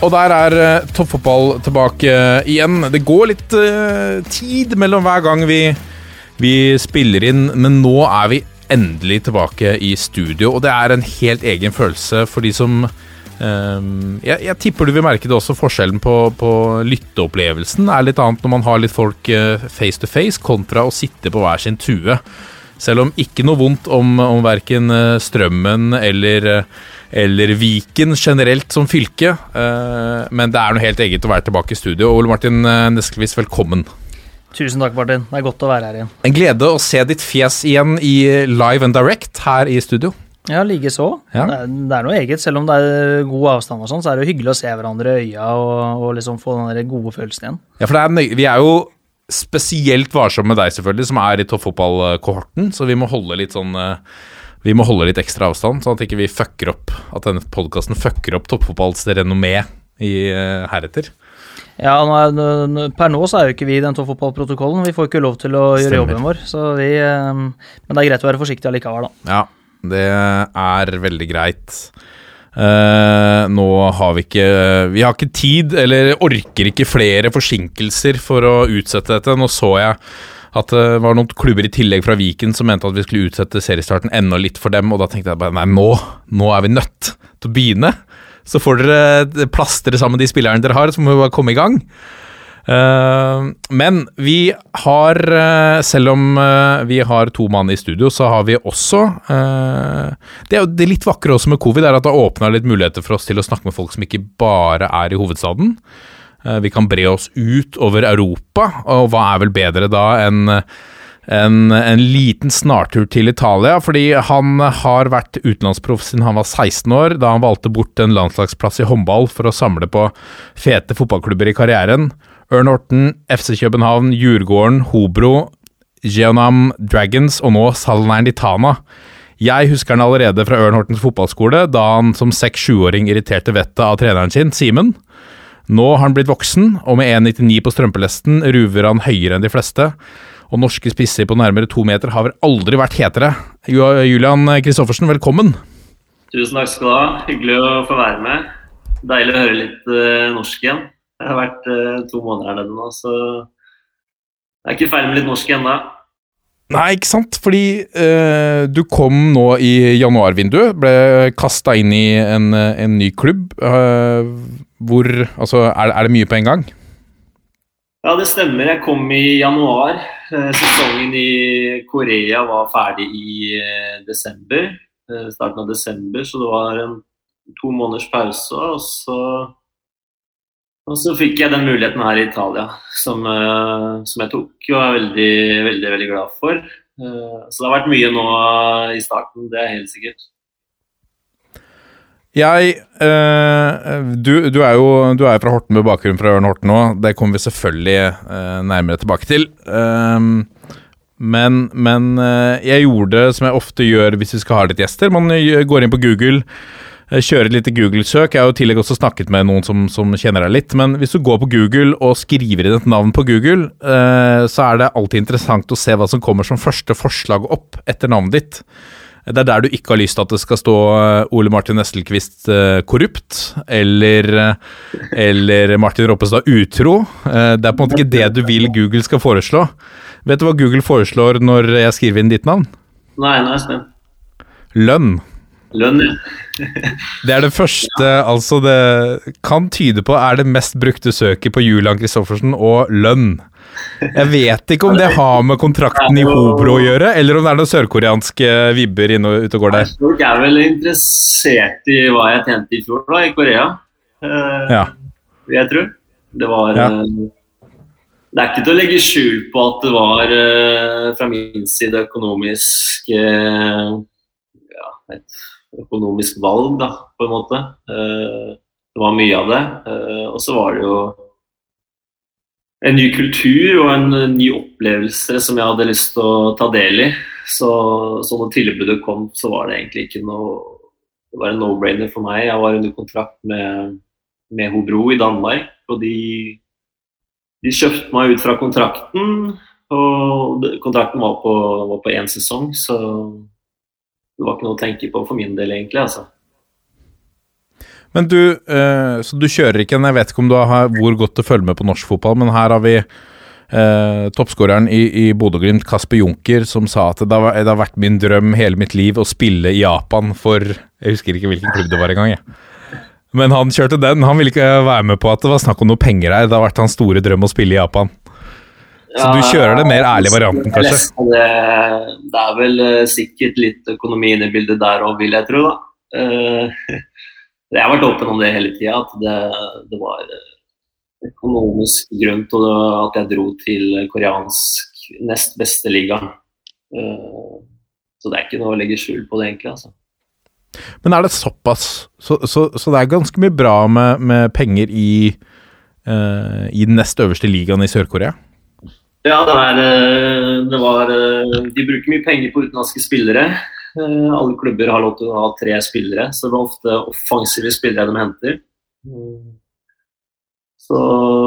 Og der er uh, toppfotball tilbake uh, igjen. Det går litt uh, tid mellom hver gang vi, vi spiller inn, men nå er vi endelig tilbake i studio, og det er en helt egen følelse for de som jeg, jeg tipper du vil merke det også, forskjellen på, på lytteopplevelsen er litt annet når man har litt folk face to face, kontra å sitte på hver sin tue. Selv om ikke noe vondt om, om verken Strømmen eller, eller Viken generelt som fylke, eh, men det er noe helt eget å være tilbake i studio. Ole Martin eh, Neskelvis, velkommen. Tusen takk, Martin. Det er godt å være her igjen. En glede å se ditt fjes igjen i live and direct her i studio. Ja, likeså. Ja. Det, er- det er noe eget. Selv om det er god avstand og sånn, så er det jo hyggelig å se hverandre i øya og, og liksom få den der gode følelsen igjen. Ja, for det er vi er jo spesielt varsomme med deg, selvfølgelig, som er i toppfotballkohorten, så vi må holde litt sånn eh, vi må holde litt ekstra avstand, sånn at ikke vi fucker opp At denne podkasten fucker opp toppfotballs renommé i uh, heretter. Ja, nå er, Per nå så er jo ikke vi i den toppfotballprotokollen. Vi får ikke lov til å gjøre jobben vår. Så vi, eh, men det er greit å være forsiktig allikevel, da. Ja, det er veldig greit. Uh, nå har vi ikke Vi har ikke tid, eller orker ikke flere forsinkelser for å utsette dette. Nå så jeg at det var noen klubber i tillegg fra Viken som mente at vi skulle utsette seriestarten enda litt for dem, og da tenkte jeg bare nei, nå, nå er vi nødt til å begynne. Så får dere plastre sammen de spillerne dere har, så må vi bare komme i gang. Eh, men vi har, eh, selv om eh, vi har to mann i studio, så har vi også eh, Det er jo det litt vakre også med covid, er at det har åpna litt muligheter for oss til å snakke med folk som ikke bare er i hovedstaden. Eh, vi kan bre oss ut over Europa, og hva er vel bedre da enn en, en liten snartur til Italia, fordi han har vært utenlandsproff siden han var 16 år, da han valgte bort en landslagsplass i håndball for å samle på fete fotballklubber i karrieren. Ørn Horten, FC København, Djurgården, Hobro, Geonam Dragons og nå Salernitana. Jeg husker han allerede fra Ørn Hortens fotballskole, da han som 6-7-åring irriterte vettet av treneren sin, Simen. Nå har han blitt voksen, og med 1,99 på strømpelesten ruver han høyere enn de fleste. Og norske spisser på nærmere to meter har vel aldri vært hetere. Julian Kristoffersen, velkommen. Tusen takk skal du ha. Hyggelig å få være med. Deilig å høre litt eh, norsk igjen. Jeg har vært eh, to måneder her nede nå, så jeg er ikke ferdig med litt norsk ennå. Nei, ikke sant? Fordi eh, du kom nå i januarvinduet, ble kasta inn i en, en ny klubb. eh, hvor Altså, er, er det mye på en gang? Ja, det stemmer. Jeg kom i januar. Eh, Sesongen i Korea var ferdig i eh, desember. eh, Starten av desember, så det var en to måneders pause. Og så, og så fikk jeg den muligheten her i Italia, som, som jeg tok og er veldig, veldig, veldig glad for. Så det har vært mye nå i starten, det er helt sikkert. Jeg øh, du, du er jo du er fra Horten med bakgrunn fra Ørn Horten nå. Det kommer vi selvfølgelig øh, nærmere tilbake til. Um, men, men øh, jeg gjorde det som jeg ofte gjør hvis vi skal ha litt gjester. Man går inn på Google, kjører et lite Google-søk. Jeg har jo i tillegg også snakket med noen som, som kjenner deg litt. Men hvis du går på Google og skriver inn et navn på Google, så er det alltid interessant å se hva som kommer som første forslag opp etter navnet ditt. Det er der du ikke har lyst til at det skal stå eh, Ole Martin Nestelquist eh, korrupt, eller, eh, eller Martin Roppestad utro. Det er på en måte ikke det du vil Google skal foreslå. Vet du hva Google foreslår når jeg skriver inn ditt navn? Nei, jeg spent. Lønn. Lønn, ja. Det er det første, altså det kan tyde på er det mest brukte søket på Julian Kristoffersen og lønn. Jeg vet ikke om det har med kontrakten i Hobro å gjøre, eller om det er noen sørkoreanske vibber inne og ute og går der. Folk er vel interessert i hva jeg tjente i fjor da, i Korea. uh, Ja. jeg tror. Det var Ja. eh, det er ikke til å legge skjul på at det var uh, fra min side økonomisk uh, ja, et økonomisk valg, da, på en måte. Eh, det var mye av det. Eh, og så var det jo en ny kultur og en ny opplevelse som jeg hadde lyst til å ta del i. Så, så når tilbudet kom, så var det egentlig ikke noe Det var en no-brainer for meg. Jeg var under kontrakt med, med Hobro i Danmark, og de, de kjøpte meg ut fra kontrakten. Og kontrakten var på én sesong, så det var ikke noe å tenke på for min del, egentlig. altså. Men du, eh, så du kjører ikke en Jeg vet ikke om du har hvor godt du følger med på norsk fotball, men her har vi eh, toppskåreren i, i Bodø-Glimt, Kasper Junker, som sa at det har, det har, vært min drøm hele mitt liv å spille i Japan for Jeg husker ikke hvilken klubb det var engang, jeg. Men han kjørte den. Han ville ikke være med på at det var snakk om noe penger her. Det har vært hans store drøm å spille i Japan. Så du kjører den mer ærlige varianten, kanskje? Det, det er vel uh, sikkert litt økonomi inne i bildet der òg, vil jeg tro. da. Uh, jeg har vært åpen om det hele tida, at det, det, var eh, økonomisk grunn til at jeg dro til koreansk nest beste liga. Uh, så det er ikke noe å legge skjul på det, egentlig. altså. Men er det såpass Så, så, så det er ganske mye bra med, med penger i, i den nest øverste ligaen i Sør-Korea? Ja, det, er, eh, det var eh, De bruker mye penger på utenlandske spillere. Eh, alle klubber har lov til å ha tre spillere, så det er ofte offensive spillere de henter. Så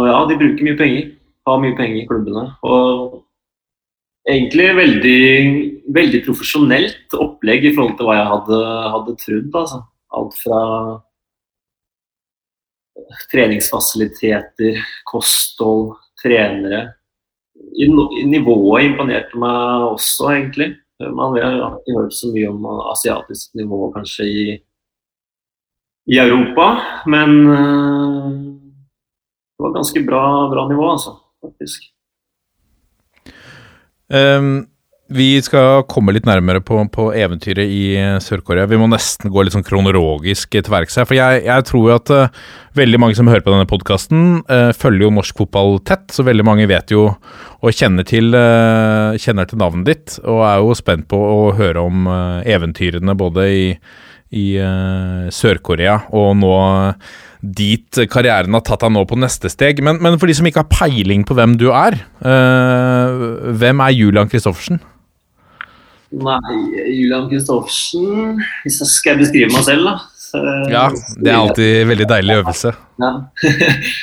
ja, de bruker mye penger. Har mye penger i klubbene. Og egentlig veldig, veldig profesjonelt opplegg i forhold til hva jeg hadde, hadde trodd. Altså. Alt fra treningsfasiliteter, kosthold, trenere nivået imponerte meg også, egentlig. Man har ikke hørt så mye om asiatisk nivå kanskje i, i Europa, men uh, det var ganske bra, bra nivå, altså, faktisk. Um, vi skal komme litt nærmere på, på eventyret i eh, Sør-Korea. Vi må nesten gå litt sånn kronologisk til verks her. For jeg, jeg, tror at uh, veldig mange som hører på denne podkasten, uh, følger jo norsk fotball tett. Så veldig mange vet jo og kjenner til, uh, kjenner til navnet ditt. Og er jo spent på å høre om eventyrene både i, i Sør-Korea og nå dit karrieren har tatt deg nå på neste steg. Men, men, for de som ikke har peiling på hvem du er, hvem er Julian Christoffersen? Nei, Julian Kristoffersen Hvis jeg skal beskrive meg selv, da. Så, ja, det er alltid en veldig deilig øvelse. Ja.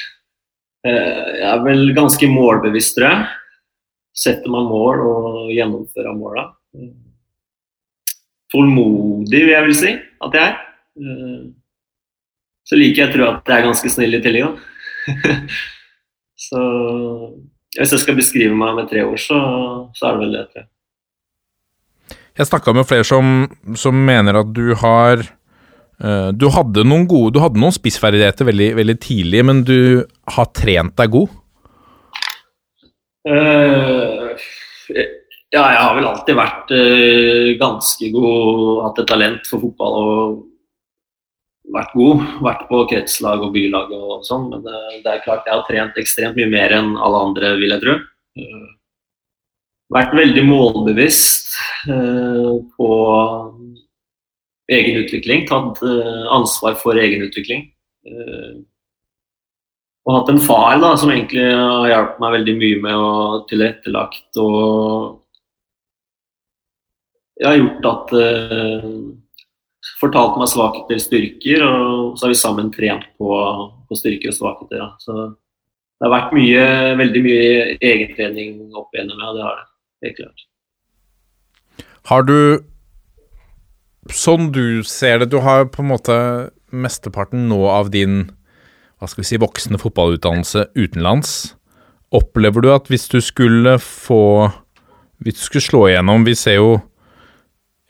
Eh, jeg er vel ganske målbevisst, tror jeg. Setter meg mål og gjennomfører måla. Tålmodig, vil jeg vel si at jeg er. Eh, så liker jeg å tro at jeg er ganske snill i tillegg, så hvis jeg skal beskrive meg med tre ord, så, så er det vel det, tror jeg. Jeg snakka med flere som, som, mener at du har uh, Du hadde noen gode Du hadde noen spissferdigheter veldig, veldig tidlig, men du har trent deg god? Uh, ja, jeg har vel alltid vært uh, ganske god, hatt et talent for fotball og vært god. Vært på kretslag og bylag og sånn, men det, det, er klart jeg har trent ekstremt mye mer enn alle andre, vil jeg tro. Vært veldig målbevisst Eh, på egen utvikling. Tatt eh, ansvar for egen utvikling. Eh, og hatt en far da, som egentlig har hjulpet meg veldig mye med å tilrettelagt og jeg har gjort at uh, Fortalt meg svakheter, styrker, og så har vi sammen trent på, på styrker og svakheter. Ja. Så det har vært mye, veldig mye egentrening opp igjennom, ja. Det har det. Helt klart. Har du Sånn du ser det, du har på en måte mesteparten nå av din hva skal vi si, voksne fotballutdannelse utenlands. Opplever du at hvis du skulle få Hvis du skulle slå igjennom Vi ser jo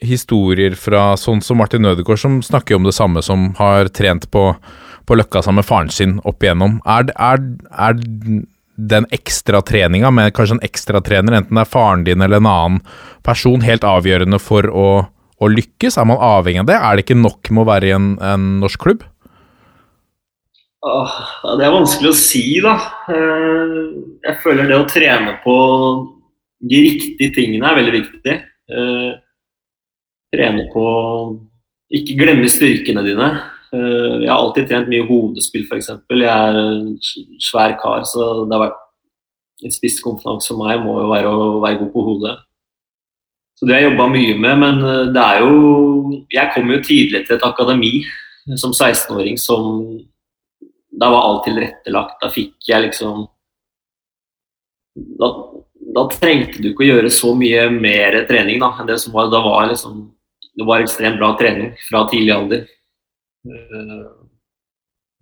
historier fra sånn som Martin Ødegaard, som snakker om det samme, som har trent på, på Løkka sammen med faren sin opp igjennom. Er, er, er den ekstra treninga med kanskje en ekstratrener, enten det er faren din eller en annen person, helt avgjørende for å, å lykkes? Er man avhengig av det? Er det ikke nok med å være i en, en norsk klubb? Åh, det er vanskelig å si, da. Eh, Jeg føler det å trene på de riktige tingene er veldig viktig. Eh, Trene på ikke glemme styrkene dine. Eh, Jeg har alltid trent mye hodespill, f.eks. Jeg er en svær kar, så det har vært en spisskompetanse for meg må jo være å være god på hodet. Så det har jeg jobba mye med, men eh, det er jo Jeg kom jo tidlig til et akademi som 16-åring som Da var alt tilrettelagt. Da fikk jeg liksom da, da trengte du ikke å gjøre så mye mer trening da, enn det som var Da var liksom Det var ekstremt bra trening fra tidlig alder. Eh,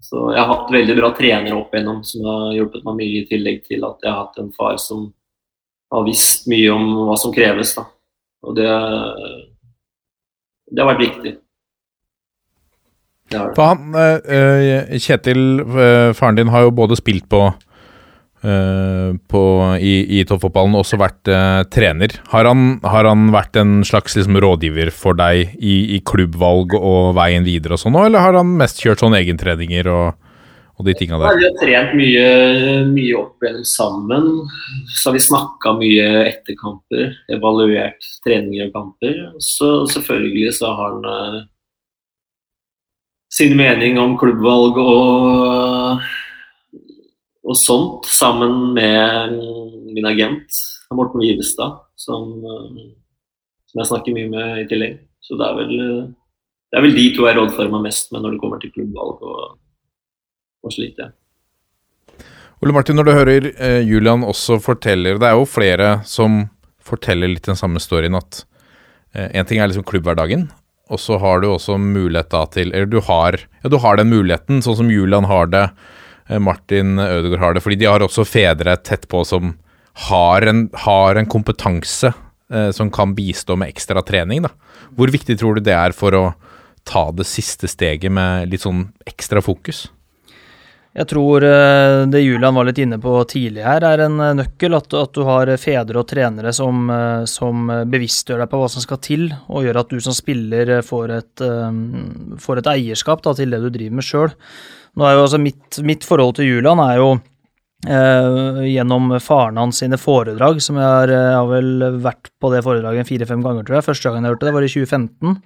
Så jeg har hatt veldig bra trenere opp igjennom som har hjulpet meg mye, i tillegg til at jeg har hatt en far som har visst mye om hva som kreves. Da. Og det, det har vært viktig. Det det. Han, eh, eh, Kjetil, faren din, har jo både spilt på, på i, i toppfotballen også vært eh, trener. Har han, har han vært en slags liksom, rådgiver for deg i, i klubbvalg og veien videre og sånn eller har han mest kjørt sånn egentreninger og, og de tinga der? Vi har trent mye, mye opp igjen sammen. Så har vi snakka mye etter kamper, evaluert treninger og kamper. Så selvfølgelig så har han uh, sin mening om klubbvalg og, og sånt, sammen med min agent Morten Wivestad, som, eh, som jeg snakker mye med i tillegg. Så det er vel, det er vel de to jeg rådfører meg mest med når det kommer til klubbvalg og, og slikt. Ole Martin, når du hører eh, Julian også forteller Det er jo flere som forteller litt den samme storyen at én ting er liksom klubbhverdagen, og så har du også mulighet da til Eller du har, ja, du har den muligheten, sånn som Julian har det, eh, Martin Ødegaard har det, fordi de har også fedre tett på som har en, har en kompetanse eh, som kan bistå med ekstra trening. da. Hvor viktig tror du det er for å ta det siste steget med litt sånn ekstra fokus? Jeg tror eh, det Julian var litt inne på tidlig her, er en eh, nøkkel. At, at du har fedre og trenere som, eh, som bevisstgjør deg på hva som skal til, og gjør at du som spiller eh, får et, eh, får et eierskap da, til det du driver med sjøl. Nå er jo altså mitt, mitt forhold til Julian er jo eh, gjennom faren hans sine foredrag, som jeg har, jeg har vel vært på det foredraget fire-fem ganger, tror jeg. Første gangen jeg hørte det, var i 2015.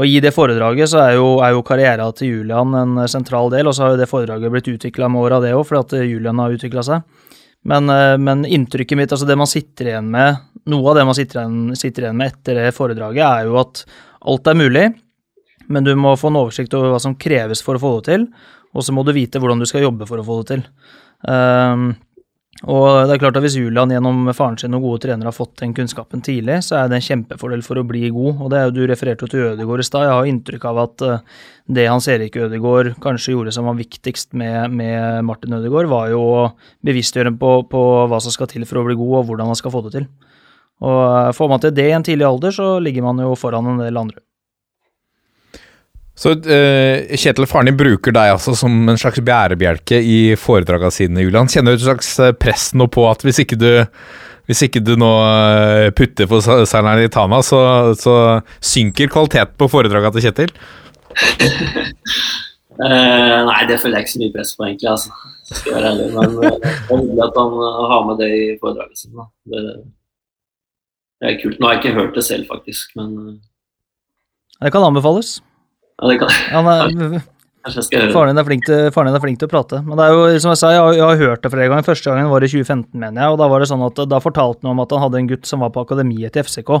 Og I det foredraget så er jo, er jo karriera til Julian en sentral del, og så har jo det foredraget blitt utvikla med åra, det òg, fordi at Julian har utvikla seg. Men, eh, men inntrykket mitt, altså det man sitter igjen med, noe av det man sitter igjen, sitter igjen med etter det foredraget, er jo at alt er mulig, men du må få en oversikt over hva som kreves for å få det til, og så må du vite hvordan du skal jobbe for å få det til. Um, og det er klart at Hvis Julian gjennom faren sin og gode trenere har fått den kunnskapen tidlig, så er det en kjempefordel for å bli god. og det er jo Du refererte jo til Ødegaard i stad. Jeg har inntrykk av at eh, det Hans Erik Ødegaard kanskje gjorde som var viktigst med, med Martin Ødegaard, var jo å bevisstgjøre ham på, på hva som skal til for å bli god, og hvordan han skal få det til. Og eh, Får man til det i en tidlig alder, så ligger man jo foran en del andre. Så uh, Kjetil, faren din bruker deg altså som en slags bærebjelke i foredragene sine, Julian. Kjenner du et slags eh, press nå på at hvis ikke du, hvis ikke du nå eh, putter på Sa- Salernitana, så, så synker kvaliteten på foredragene til Kjetil? uh, nei, det føler jeg ikke så mye press på, egentlig. altså. Skal være ærlig. Men det er hyggelig at han har med det i foredraget sitt. Det, det er kult. Nå har jeg ikke hørt det selv, faktisk, men Det kan anbefales. Ja, det kan, jeg det. Faren din, er flink til, faren din er flink til å prate. Men det er jo, som jeg sa, jeg har, jeg har hørt det flere ganger. Første gangen var i 2015, mener jeg. Og da var det sånn at da fortalte han om at han hadde en gutt som var på akademiet til FCK.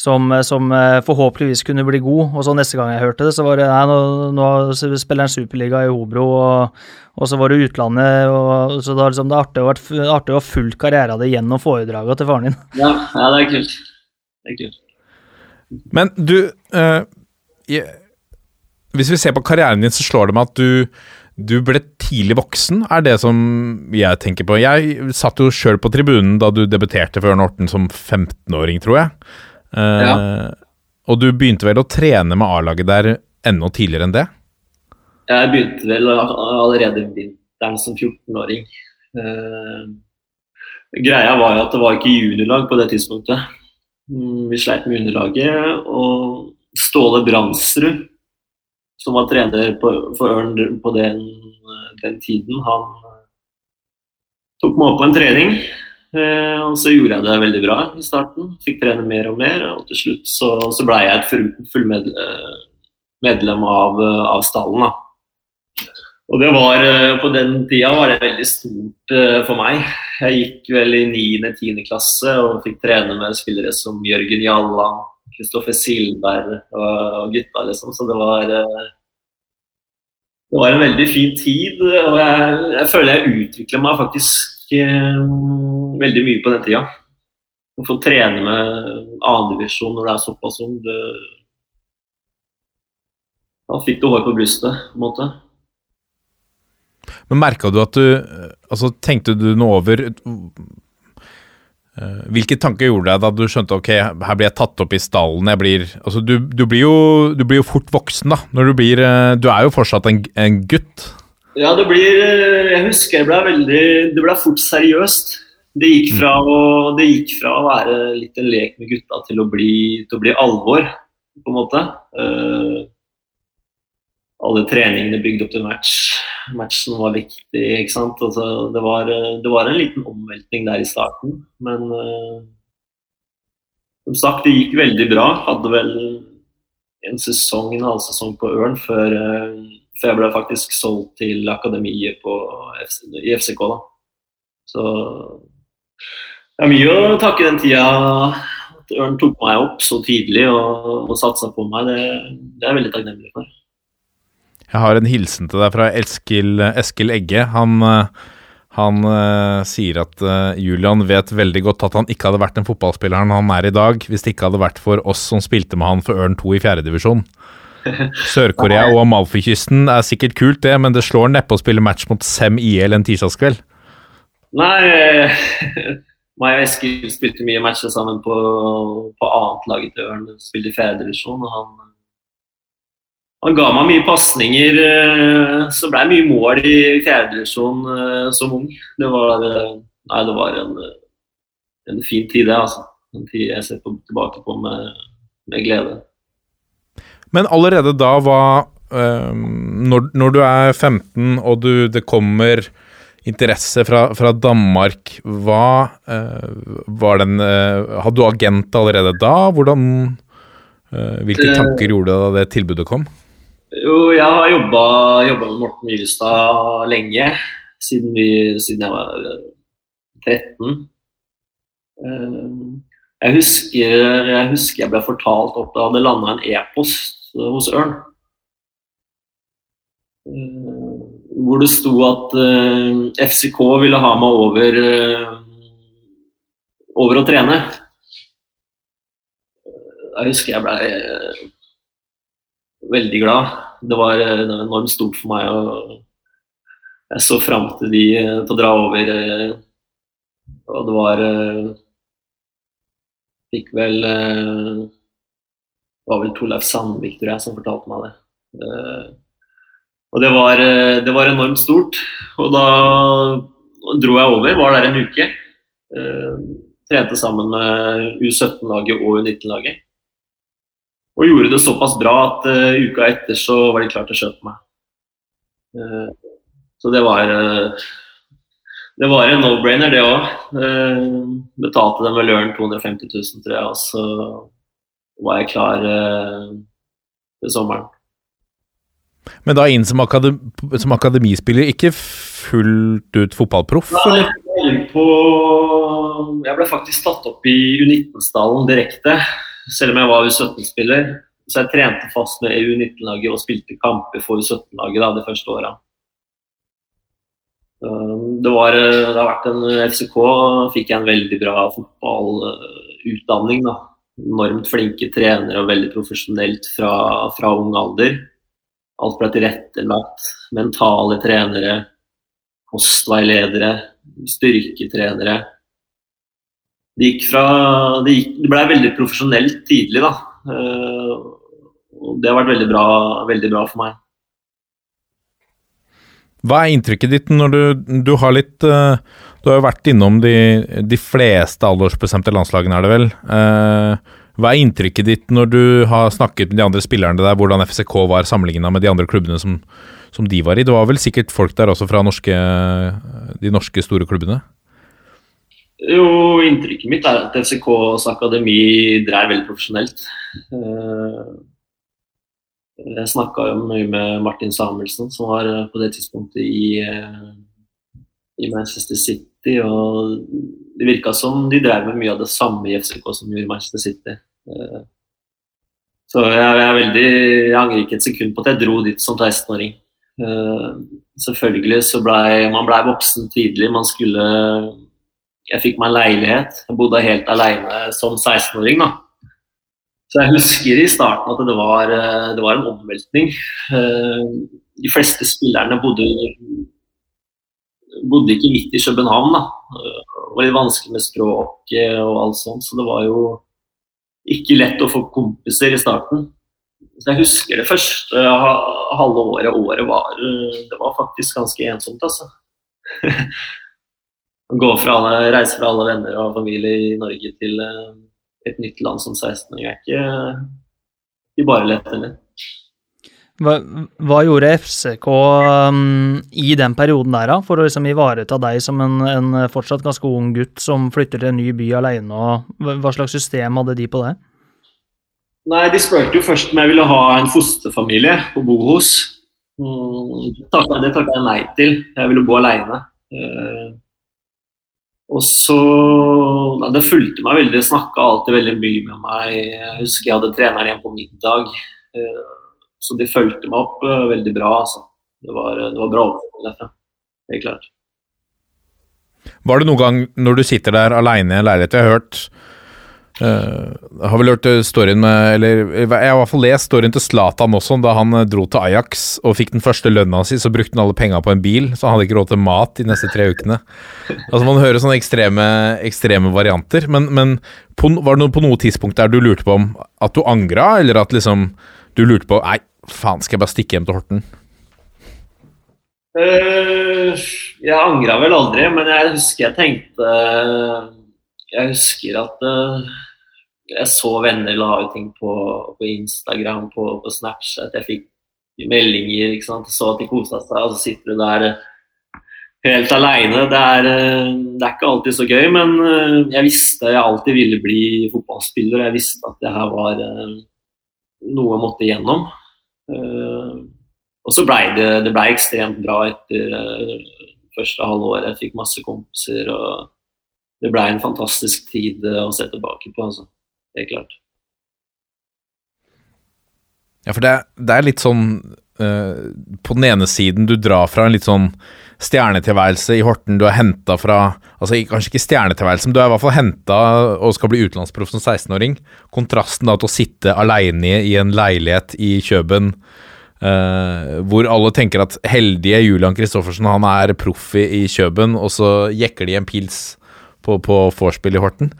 Som, som eh, forhåpentligvis kunne bli god. Og så neste gang jeg hørte det, så var det nei, nå, nå spiller han Superliga i Hobro, og, og så var det utlandet. Og, så da, liksom, det er artig å, vært, artig å ha fulgt karrieren din gjennom foredragene til faren din. Ja, ja, det er kult. Det er kult. Men du uh, jeg- Hvis vi ser på karrieren din, så slår det meg at du, du ble tidlig voksen, er det som jeg tenker på. Jeg satt jo sjøl på tribunen da du debuterte for Ørn Horten som 15-åring, tror jeg. Eh, Og du begynte vel å trene med A-laget der enda tidligere enn det? Jeg begynte vel allerede vinteren som 14-åring. Uh, greia var jo at det var ikke juniorlag på det tidspunktet. Mm, Vi sleit med underlaget, og Ståle Bransrud, som var trener på, for Ørn på den, den tiden, han tok meg opp på en trening. Eh, og så gjorde jeg det veldig bra i starten. Fikk trene mer og mer. Og til slutt så, så blei jeg et full, full medlem av, av stallen. da. Og det var, På den tida var det veldig stort for meg. Jeg gikk vel i 9.-10. klasse og fikk trene med spillere som Jørgen Jalland, Kristoffer Silberg og, gutta, liksom. Så det var det var en veldig fin tid. Og jeg, jeg føler jeg utvikla meg faktisk eh, veldig mye på den tida. Å få trene med annendivisjon når det er såpass ung, Da fikk du hår på brystet, på en måte. Men merka du at du Altså, tenkte du noe over Eh, hvilke tanker gjorde deg da du skjønte ok, her blir jeg tatt opp i stallen? Jeg blir, altså du, du, blir jo, du, blir jo, fort voksen, da. Når du blir eh, Du er jo fortsatt en, en gutt. Ja, det blir eh, Jeg husker det ble veldig Det ble fort seriøst. Det gikk fra å, det gikk fra å være litt en lek med gutta til å bli, til å bli alvor, på en måte. Alle treningene bygd opp til match. Matchen var viktig. ikke sant? Altså, det, var, det, var, en liten omveltning der i starten, men uh, som sagt, det gikk veldig bra. Hadde vel en sesong, en halvsesong på Ørn før, uh, før, jeg ble faktisk solgt til akademiet på, i FCK. da. Så det er mye å takke den tida at Ørn tok meg opp så tidlig og, og satsa på meg. Det, det er jeg veldig takknemlig for. Jeg har en hilsen til deg fra Eskil, Eskil Egge. Han, han uh, sier at uh, Julian vet veldig godt at han ikke hadde vært den fotballspilleren han er i dag, hvis det ikke hadde vært for oss som spilte med han for Ørn 2 i fjerdedivisjon. Sør-Korea og Amalfi-kysten er sikkert kult, det, men det slår neppe å spille match mot Sem IL en tirsdagskveld. Nei, meg og Eskil spilte mye matcher sammen på, på annet laget til Ørn. Spilte i fjerdedivisjon, og han han ga meg mye pasninger. Eh, så ble det mye mål i fjerdedivisjon eh, som ung. Det var, eh, nei, det var en, en, fin tid, det. altså. En tid jeg ser på, tilbake på med, med, glede. Men allerede da var når, når, du er 15 og du, det kommer interesse fra, fra Danmark, hva var den Hadde du agent allerede da? Hvordan Hvilke tanker gjorde du da det tilbudet kom? Jo, jeg har jobba, med Morten Myrestad lenge. Siden, vi, siden, jeg var 13. Eh, jeg husker, jeg husker jeg ble fortalt at det hadde landa en e-post hos Ørn. Eh, hvor det sto at eh, FCK ville ha meg over, over å trene. Jeg husker jeg ble veldig glad. Det var, det var enormt stort for meg. og Jeg så fram til de til å dra over. Eh, og det var eh, Fikk vel Det eh, var vel Torleif Sandvik tror jeg, som fortalte meg det. Og det var, det var enormt stort. Og da dro jeg over, var der en uke. Trente sammen med U17-laget og U19-laget. Og gjorde det såpass bra at uh, uka etter så var de klare til å kjøpe meg. Uh, så det var uh, det var en no-brainer, det òg. betalte dem vel løren 250 000, tror jeg, og så var jeg klar til sommeren. Men da inn som, akadem som akademispiller, ikke fullt ut fotballproff? Nei, jeg, på, jeg ble faktisk tatt opp i U19-stallen direkte selv om jeg var U17-spiller. Så jeg trente fast med U19-laget og spilte kamper for U17-laget de første åra. Det, var, det har vært en FCK fikk jeg en veldig bra fotballutdanning. da. Enormt flinke trenere og veldig profesjonelt fra, fra ung alder. Alt ble tilrettelagt. Mentale trenere, kostveiledere, styrketrenere det gikk fra Det, det ble veldig profesjonelt tidlig, da. Uh, og det har vært veldig bra, veldig bra for meg. Hva er inntrykket ditt når du, du har litt uh, Du har jo vært innom de, de fleste aldersbestemte landslagene, er det vel. Uh, Hva er inntrykket ditt når du har snakket med de andre spillerne der, hvordan FCK var sammenligna med de andre klubbene som, som, de var i? Det var vel sikkert folk der også fra norske, de norske store klubbene? Jo, inntrykket mitt er at FCKs akademi dreier veldig profesjonelt. Eh, jeg snakka jo mye med Martin Samuelsen, som var på det tidspunktet i, eh, i Manchester City. og Det virka som de drev med mye av det samme i FCK som gjorde Manchester City. Eh, så jeg, jeg, veldig, jeg angrer ikke et sekund på at jeg dro dit som 16-åring. Selvfølgelig så blei man ble voksen tidlig. Man skulle jeg fikk meg leilighet. Jeg bodde helt alene som 16-åring. da. Så jeg husker i starten at det var, eh, det var en omveltning. Eh, de fleste spillerne bodde, bodde ikke midt i København. da. Det var litt vanskelig med språk og alt sånt, så det var jo ikke lett å få kompiser i starten. Så Jeg husker det første halve året. Året var, det var faktisk ganske ensomt, altså. gå fra alle, reise fra alle venner og familie i Norge til uh, et nytt land som 16-åring er ikke, ikke bare lett eller. Hva, hva, gjorde FCK um, i den perioden der, da, for å liksom ivareta deg som en, en, fortsatt ganske ung gutt som flytter til en ny by alene? Og hva slags system hadde de på det? Nei, De spurte jo først om jeg ville ha en fosterfamilie å bo hos. Mm, det takka jeg nei til. Jeg ville bo alene. Uh, og så ja, Det fulgte meg veldig, snakka alltid veldig mye med meg. Jeg husker jeg hadde treneren igjen på middag. Eh, så de fulgte meg opp eh, veldig bra. Altså. Det, var, det var bra oppfølging derfra. Helt klart. Var det noen gang når du sitter der aleine i en leilighet Jeg har hørt Uh, har vel hørt eh, storyen med Eller jeg har i hvert fall lest storyen til Zlatan også, da han eh, dro til Ajax og fikk den første lønna si, så brukte han alle penga på en bil, så han hadde ikke råd til mat de neste tre ukene. Altså Man hører sånne ekstreme, ekstreme varianter, men, men på, var det noe, på noe tidspunkt der du lurte på om at du angra, eller at liksom du lurte på Nei, faen, skal jeg bare stikke hjem til Horten? Uh, jeg angra vel aldri, men jeg husker jeg tenkte Jeg husker at jeg så venner la ut ting på, på Instagram, på, på, Snapchat. Jeg fikk meldinger, ikke sant. Jeg så at de kosa seg, og så sitter du der helt aleine. Det, det, er ikke alltid så gøy, men eh, jeg visste jeg alltid ville bli fotballspiller. Jeg visste at det her var eh, noe jeg måtte igjennom. Eh, og så blei det, det ble ekstremt bra etter første halvåret. Jeg fikk masse kompiser. og det ble en fantastisk tid å se tilbake på. altså helt klart. Ja, for det, det er litt sånn uh, På den ene siden, du drar fra en litt sånn stjernetilværelse i Horten. Du er henta fra altså Kanskje ikke stjernetilværelse, men du er i hvert fall henta og skal bli utenlandsproff som 16-åring. Kontrasten da til å sitte aleine i en leilighet i Kjøben. Uh, hvor alle tenker at heldige Julian Kristoffersen han er proff i Kjøben, og så jekker de en pils på, på vorspiel i Horten.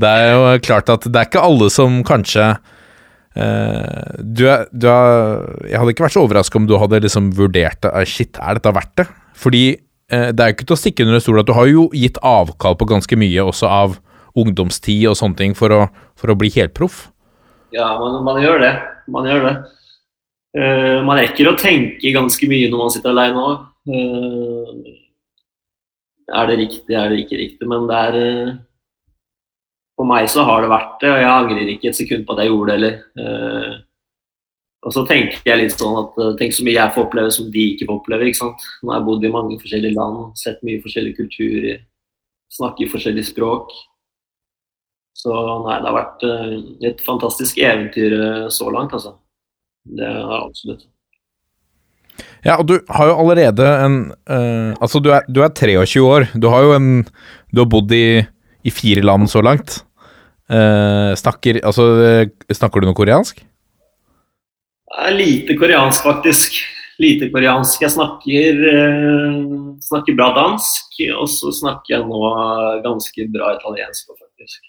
Det er jo klart at det er ikke alle som kanskje uh, du, er, du er, Jeg hadde ikke vært så overraska om du hadde liksom vurdert det. Shit, er dette verdt det? Fordi uh, det er jo ikke til å stikke under stol at du har jo gitt avkall på ganske mye også av ungdomstid og sånne ting for å, for å bli helproff. Ja, man, man, gjør det. Man gjør det. Uh, man rekker å tenke ganske mye når man sitter alene òg. Er det riktig, er det ikke riktig? Men det er for meg så har det vært det, og jeg angrer ikke et sekund på at jeg gjorde det heller. Uh, og så tenker jeg litt sånn at uh, tenk så mye jeg får oppleve som de ikke får oppleve. ikke sant? Nå har jeg bodd i mange forskjellige land, sett mye forskjellige kulturer, snakker forskjellige språk. Så nei, det har vært uh, et fantastisk eventyr så langt, altså. Det har jeg absolutt. Ja, og du har jo allerede en Altså, du er, du er 23 år. Du har jo en Du har bodd i, i fire land så langt. Uh, snakker, altså, snakker du noe koreansk? Lite koreansk, faktisk. Lite koreansk. Jeg snakker, uh, snakker bra dansk, og så snakker jeg nå ganske bra italiensk, faktisk.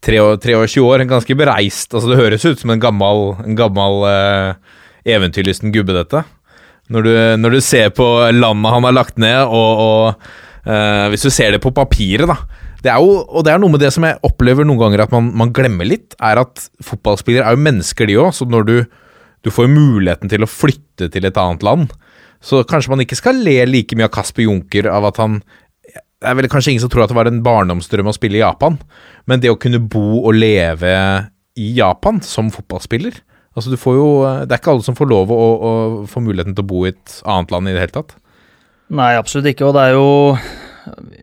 23 år, år, ganske bereist. Altså, det høres ut som en gammel, en gammel uh, eventyrlysten gubbe, dette. Når du, når du, ser på landet han har lagt ned, og, og hvis du ser det på papiret, da det er jo, og det er noe med det som jeg opplever noen ganger at man, man glemmer litt, er at fotballspillere er jo mennesker, de òg. Så når du, du får muligheten til å flytte til et annet land, så kanskje man ikke skal le like mye av Kasper Junker av at han Det er vel kanskje ingen som tror at det var en barndomsdrøm å spille i Japan, men det å kunne bo og leve i Japan som fotballspiller Altså du får jo, Det er ikke alle som får lov å, å få muligheten til å bo i et annet land i det hele tatt. Nei, absolutt ikke. Og det er jo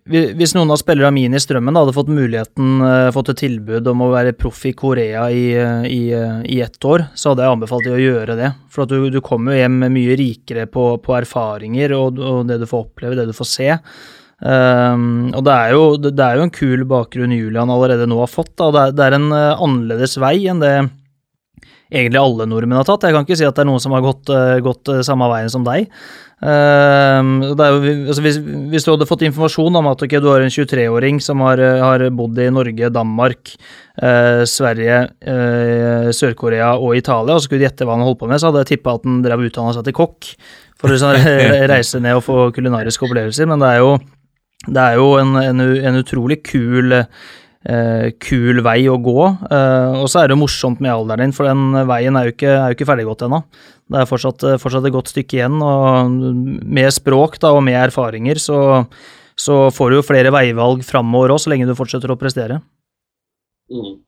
hvis noen av spillerne mine i Strømmen hadde fått muligheten, uh, fått et tilbud om å være proff i Korea i, uh, i, uh, i, ett år, så hadde jeg anbefalt dem å gjøre det. For du, du kommer jo hjem mye rikere på, på erfaringer og, og, det du får oppleve, det du får se. Um, og det er, jo, det, er, jo, en kul bakgrunn Julian allerede nå har fått. Det, er, det er en annerledes vei enn det egentlig alle nordmenn har tatt. Jeg kan ikke si at det er noen som har gått, gått samme veien som deg. Uh, jo, altså hvis, hvis, du hadde fått informasjon om at okay, du har en 23-åring som har, har, bodd i Norge, Danmark, uh, Sverige, uh, Sør-Korea og Italia, og skulle gjette hva han holdt på med, så hadde jeg tippa at han drev utdanna seg til kokk for å liksom, reise ned og få kulinariske opplevelser. Men det er jo, det er jo en, en, en, utrolig kul kul vei å gå. og så er det morsomt med alderen din, for den veien er jo ikke, er jo ikke ferdiggått ennå. Det er fortsatt, eh, fortsatt, et godt stykke igjen, og med språk da, og med erfaringer så, så får du jo flere veivalg framover òg, så lenge du fortsetter å prestere. Mm.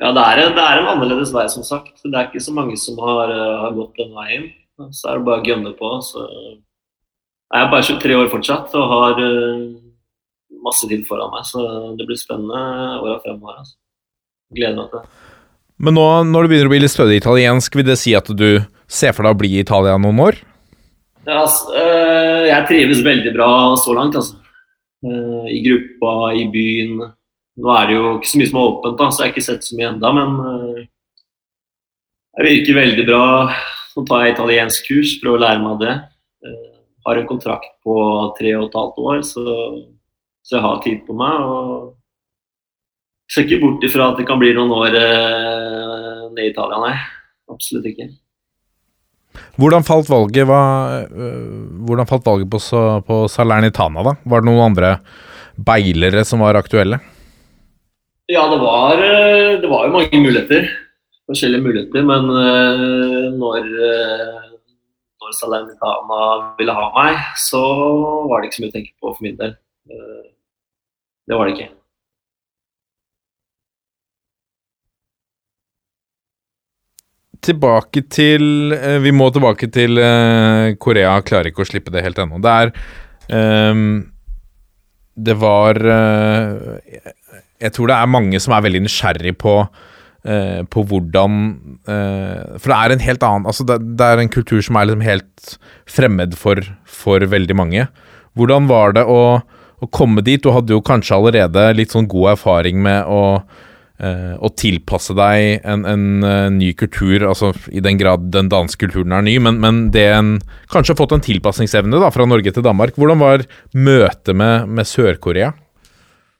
Ja, det er, det er, en annerledes vei, som sagt. Det er ikke så mange som har, eh, har gått den veien. Så er det bare å gønne på. Så jeg er bare 23 år fortsatt og har eh, masse tid foran meg, så det blir spennende åra fremover. Altså. Gleder meg til det. Men nå når du begynner å bli litt stødig italiensk, vil det si at du ser for deg å bli i Italia noen år? Ja, altså, jeg trives veldig bra så langt, altså. Uh, I gruppa, i byen. Nå er det jo ikke så mye som er åpent, da, så jeg har ikke sett så mye enda, men jeg virker veldig bra. Nå tar jeg italiensk kurs, prøver å lære meg det. Har en kontrakt på tre og et halvt år, så, så jeg har tid på meg. og ser ikke bort ifra at det kan bli noen år eh, ned i Italia, nei. Absolutt ikke. Hvordan falt valget, hva, øh, hvordan falt valget på, på Salernitana, da? Var det noen andre beilere som var aktuelle? Ja, det var, øh, det var jo mange muligheter. Forskjellige muligheter. Men øh, når, når Salernitana ville ha meg, så var det ikke så mye å tenke på for min del. Det var det ikke. tilbake til eh, Vi må tilbake til uh, Korea. Klarer ikke å slippe det helt ennå. Det er um, Det var uh, Jeg tror det er mange som er veldig nysgjerrig på uh, på hvordan For det er en helt annen altså det, det er en kultur som er liksom helt fremmed for, for veldig mange. Hvordan var det å, å komme dit? Du hadde jo kanskje allerede litt sånn god erfaring med å Uh, å tilpasse deg en, en uh, ny kultur, altså i den grad den danske kulturen er ny, men, men det en kanskje har fått en tilpasningsevne da, fra Norge til Danmark. Hvordan var møtet med, med Sør-Korea?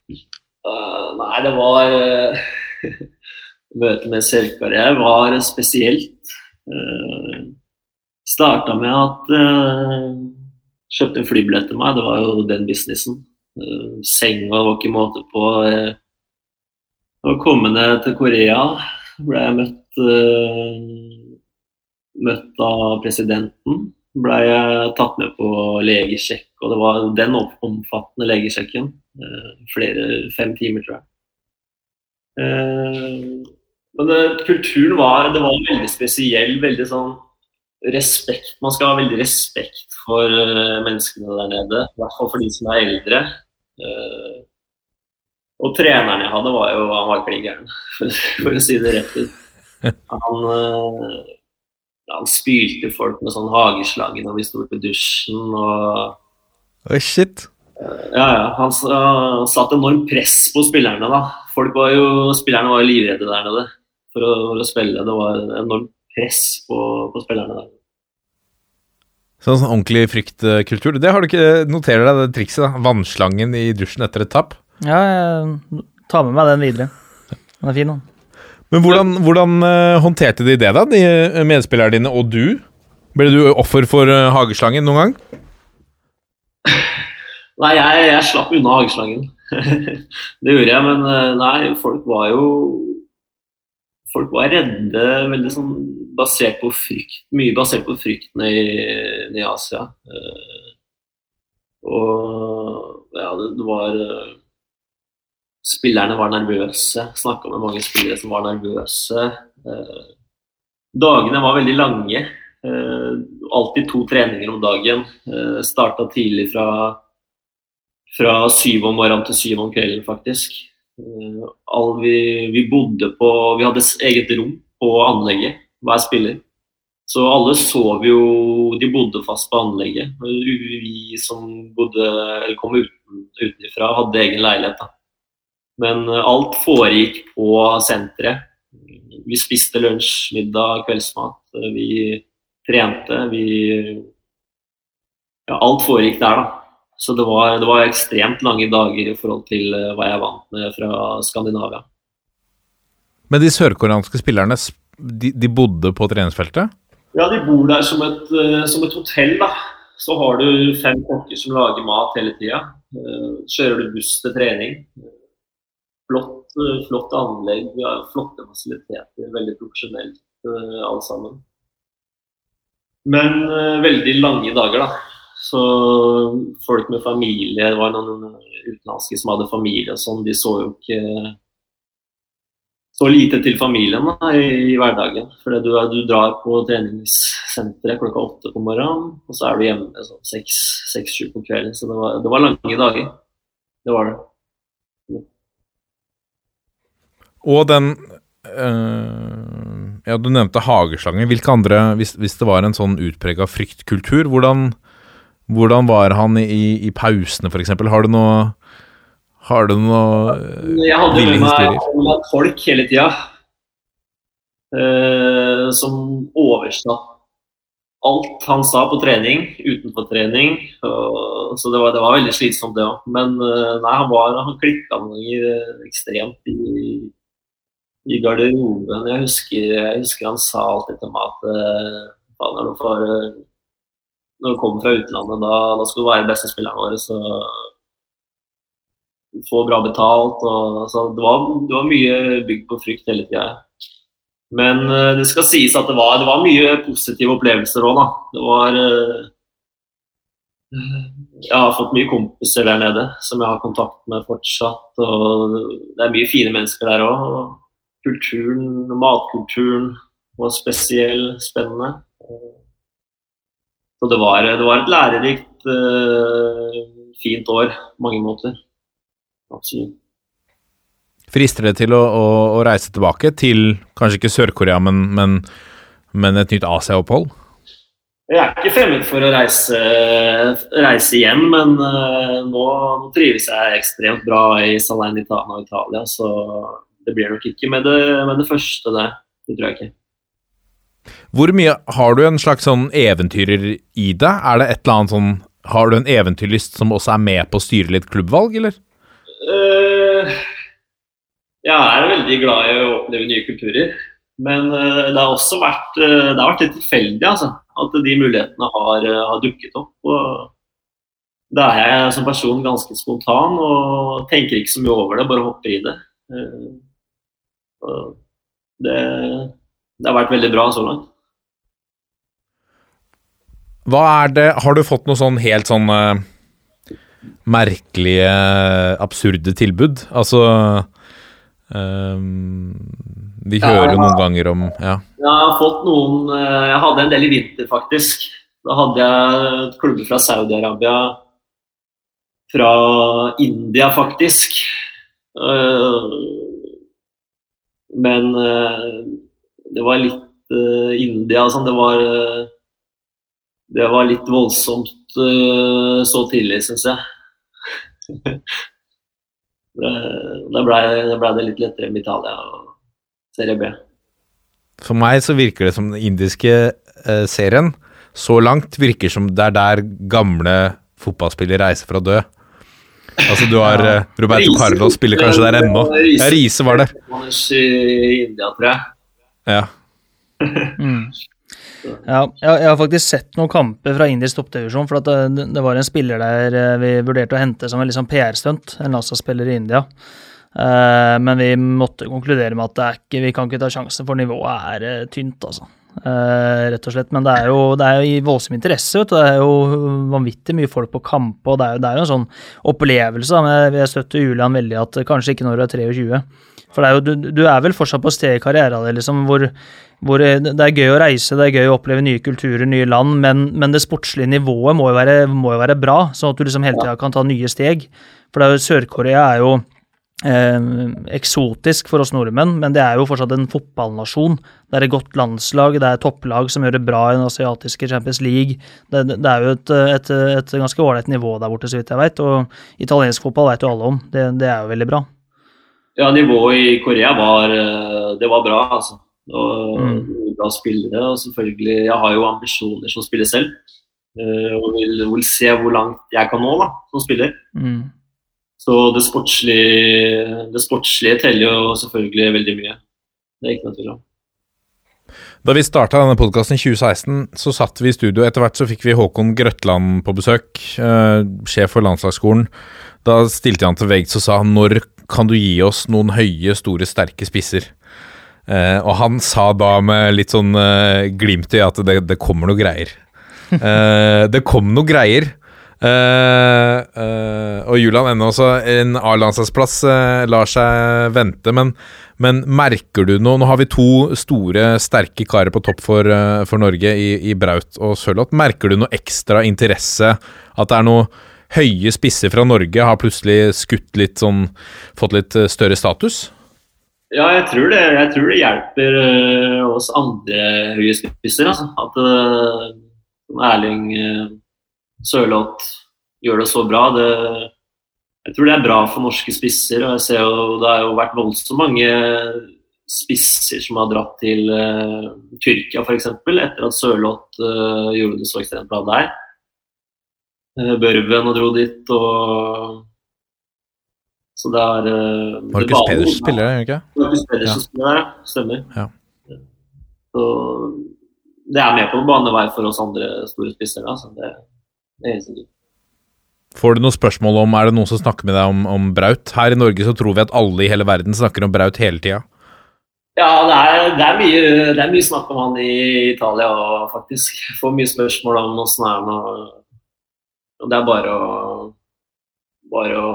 Uh, nei, det var Møtet med Sør-Korea var spesielt. Uh, Starta med at kjøpte en flybillett til meg, det var jo den businessen. Senga var ikke måte på. å komme ned til Korea ble jeg møtt, uh, møtt av presidenten. Ble jeg tatt med på legesjekk, og det var den omfattende legesjekken. Flere, fem timer, tror jeg. Men kulturen var, det var veldig spesiell. veldig sånn respekt. Man skal ha veldig respekt for menneskene der nede. I hvert fall for de som er eldre. Uh, og treneren jeg hadde, var jo han var klin gæren, for, å si det rett ut. Han, uh, han spylte folk med sånn hageslag når vi sto i dusjen og Oi, shit. Uh, ja, ja. Han uh, satte enormt press på spillerne, da. Folk var jo, spillerne var jo livredde der nede for å, for å spille. Det var enormt press på, på spillerne der. Sånn, sånn ordentlig fryktkultur. Det har du ikke Noterer deg det trikset, da? Vannslangen i dusjen etter et tap. Ja, jeg tar med meg den videre. Den er fin, den. Men hvordan, hvordan uh, håndterte de det, da, de eh, medspillerne dine og du? Ble du offer for uh, hageslangen noen gang? Nei, jeg, jeg slapp unna hageslangen. det gjorde jeg, men eh, nei, folk var jo Folk var redde, veldig sånn basert på frykt. Mye basert på frykten i, i Asia. Eh, og ja, det, var eh, Spillerne var nervøse. Snakka med mange spillere som var nervøse. Eh, dagene var veldig lange. Alltid to treninger om dagen. Starta tidlig fra fra syv om morgenen til syv om kvelden, faktisk. All vi, vi, bodde på Vi hadde eget rom på anlegget, hver spiller. Så alle sov jo De bodde fast på anlegget. Vi som bodde, eller kom uten, utenfra, hadde egen leilighet. da. Men uh, alt foregikk på senteret. Vi spiste lunsj, middag, kveldsmat. Uh, vi trente. Vi Ja, alt foregikk der, da. Så det var, det var, ekstremt lange dager i forhold til eh, hva jeg vant med fra Skandinavia. Men de sørkoreanske spillerne, de, de, bodde på treningsfeltet? Ja, de bor der som et, eh, som et, hotell. da. Så har du fem kokker som lager mat hele tida. Eh, kjører du buss til trening. Flott, flott anlegg, flotte fasiliteter. Veldig profesjonelt alle sammen. Men veldig lange dager, da. Så folk med familie, det var noen utenlandske som hadde familie og sånn, de så jo ikke så lite til familien da, i, i hverdagen. For du, du, drar på treningssenteret klokka åtte på morgenen, og så er du hjemme sånn seks-sju på kvelden. Så det var, det var, lange dager. Det var det. Og den øh, Ja, du nevnte hageslangen. Hvilke andre, hvis, hvis det var en sånn utprega fryktkultur, hvordan hvordan var han i, i pausene, f.eks.? Har du noe har du noe Jeg hadde med meg folk hele tida. Eh, som oversatt alt han sa på trening, utenfor trening. Og, så det var, det var, veldig slitsomt, det òg. Men eh, nei, han, var, han klikka ekstremt i, i garderoben. Jeg husker, jeg husker, han sa alltid til meg at eh, faen, er det for når du kommer fra utlandet, da, da skal du være beste spilleren vår. Så få bra betalt. Og, så det, var, det var mye bygd på frykt hele tida. Men uh, det skal sies at det var, det var mye positive opplevelser òg, da. Det var uh, Jeg har fått mye kompiser der nede som jeg har kontakt med fortsatt. Og det er mye fine mennesker der òg. Kulturen, matkulturen var spesiell, spennende. Så det var, det var et lærerikt, uh, fint år på mange måter. Absolutt. Frister det til å, å, å, reise tilbake til kanskje ikke Sør-Korea, men, men, men, et nytt Asia-opphold? Jeg er ikke fremmed for å reise, reise igjen, men uh, nå, nå, trives jeg ekstremt bra i Salernitana og Italia, så det blir nok ikke med det, med det første, det. Det tror jeg ikke. Hvor mye Har du en slags sånn eventyrer i deg? Er det et eller annet sånn Har du en eventyrlyst som også er med på å styre litt klubbvalg, eller? Uh, jeg er veldig glad i å oppleve nye kulturer. Men uh, det har også vært, uh, det har vært litt tilfeldig altså, at de mulighetene har, har dukket opp. og da er jeg som person ganske spontan og tenker ikke så mye over det, bare hopper i det. det det har vært veldig bra så langt. Hva er det Har du fått noe sånn helt sånn uh, merkelige, absurde tilbud? Altså um, Vi hører jo ja, noen ganger om ja. Jeg har fått noen uh, Jeg hadde en del i vinter, faktisk. Da hadde jeg klubber fra Saudi-Arabia, fra India, faktisk. Uh, men det var litt uh, India sånn, det var uh, Det var litt voldsomt uh, så tidlig, syns jeg. da blei ble det litt lettere med Italia og Serie B. For meg så virker det som den indiske serien så langt virker som det er der gamle fotballspillere reiser for å dø. Altså du har ja. Roberto Carlos spiller kanskje der ennå. Ja, Riise var der. I India, tror jeg. Ja. mm. Ja, jeg, har faktisk sett noen kamper fra indisk toppdivisjon. For det, det var en spiller der eh, vi vurderte å hente som en liksom PR-stunt. En NASA-spiller i India. Uh, men vi måtte konkludere med at ikke, vi kan ikke ta sjansen, for nivået er eh, tynt, altså. Uh, rett og slett. Men det er jo, det er jo i voldsom interesse. Det er jo vanvittig mye folk på kamp, og det er jo, det er jo en sånn opplevelse. men Jeg støtter Julian veldig at kanskje ikke når du er 23. For det er jo, du, du er vel fortsatt på sted i karrieren din liksom, hvor, hvor, det er gøy å reise, det er gøy å oppleve nye kulturer, nye land, men, men det sportslige nivået må jo, være, må jo være bra, sånn at du liksom hele tida kan ta nye steg. For er Sør-Korea er jo eh, eksotisk for oss nordmenn, men det er jo fortsatt en fotballnasjon. Det er et godt landslag, det er topplag som gjør det bra i den asiatiske Champions League. Det, det er jo et, et, et ganske ålreit nivå der borte, så vidt jeg vet, og italiensk fotball vet jo alle om. Det, det er jo veldig bra. Ja, nivået i Korea var, eh, det var bra, altså. Og Mm. bra spillere. Og selvfølgelig, jeg har jo ambisjoner som spiller selv. eh, Og vil, vil se hvor langt jeg kan nå da, som spiller. Mm. Så det sportslige, det sportslige teller jo selvfølgelig veldig mye. Det er ikke noe tvil om. Da vi starta denne podkasten i 2016, så satt vi i studio. Etter hvert så fikk vi Håkon Grøtland på besøk, eh, sjef for landslagsskolen. Da stilte han til veggs og sa når kan du gi oss noen høye, store, sterke spisser? Eh, og han sa da med litt sånn eh, glimt i at det, det kommer noe greier. Eh, det kom noe greier. Og Julian ennå også, en A-landslagsplass lar seg vente, men, men merker du noe Nå har vi to store, sterke karer på topp for, for Norge i, i Braut og Sørloth. Merker du noe ekstra interesse? At det er noe høye spisser fra Norge har plutselig skutt litt sånn Fått litt eh, større status? Ja, jeg tror det, jeg tror det hjelper eh, oss andre høye spisser. Altså. At uh, Erling uh, Sørloth gjør det så bra. Det, jeg tror det er bra for norske spisser. og jeg ser jo Det har jo vært voldsomt mange spisser som har dratt til uh, Tyrkia f.eks. etter at Sørloth uh, gjorde det så ekstremt bra der. Uh, Børven og dro dit og Så det er uh, det Markus Pedersen spiller der, gjør han ikke? Markus Pedersen Ja. spiller ja. Stemmer. Ja. Så det er med på banevei for oss andre store spissere. Altså. Det, det er helt sikkert. Får du noen spørsmål om Er det noen som snakker med deg om, om Braut? Her i Norge så tror vi at alle i hele verden snakker om Braut hele tida. Ja, det er, det, er mye, det er mye snakk om han i Italia òg, faktisk. Får mye spørsmål om åssen er han og og Det er bare å bare å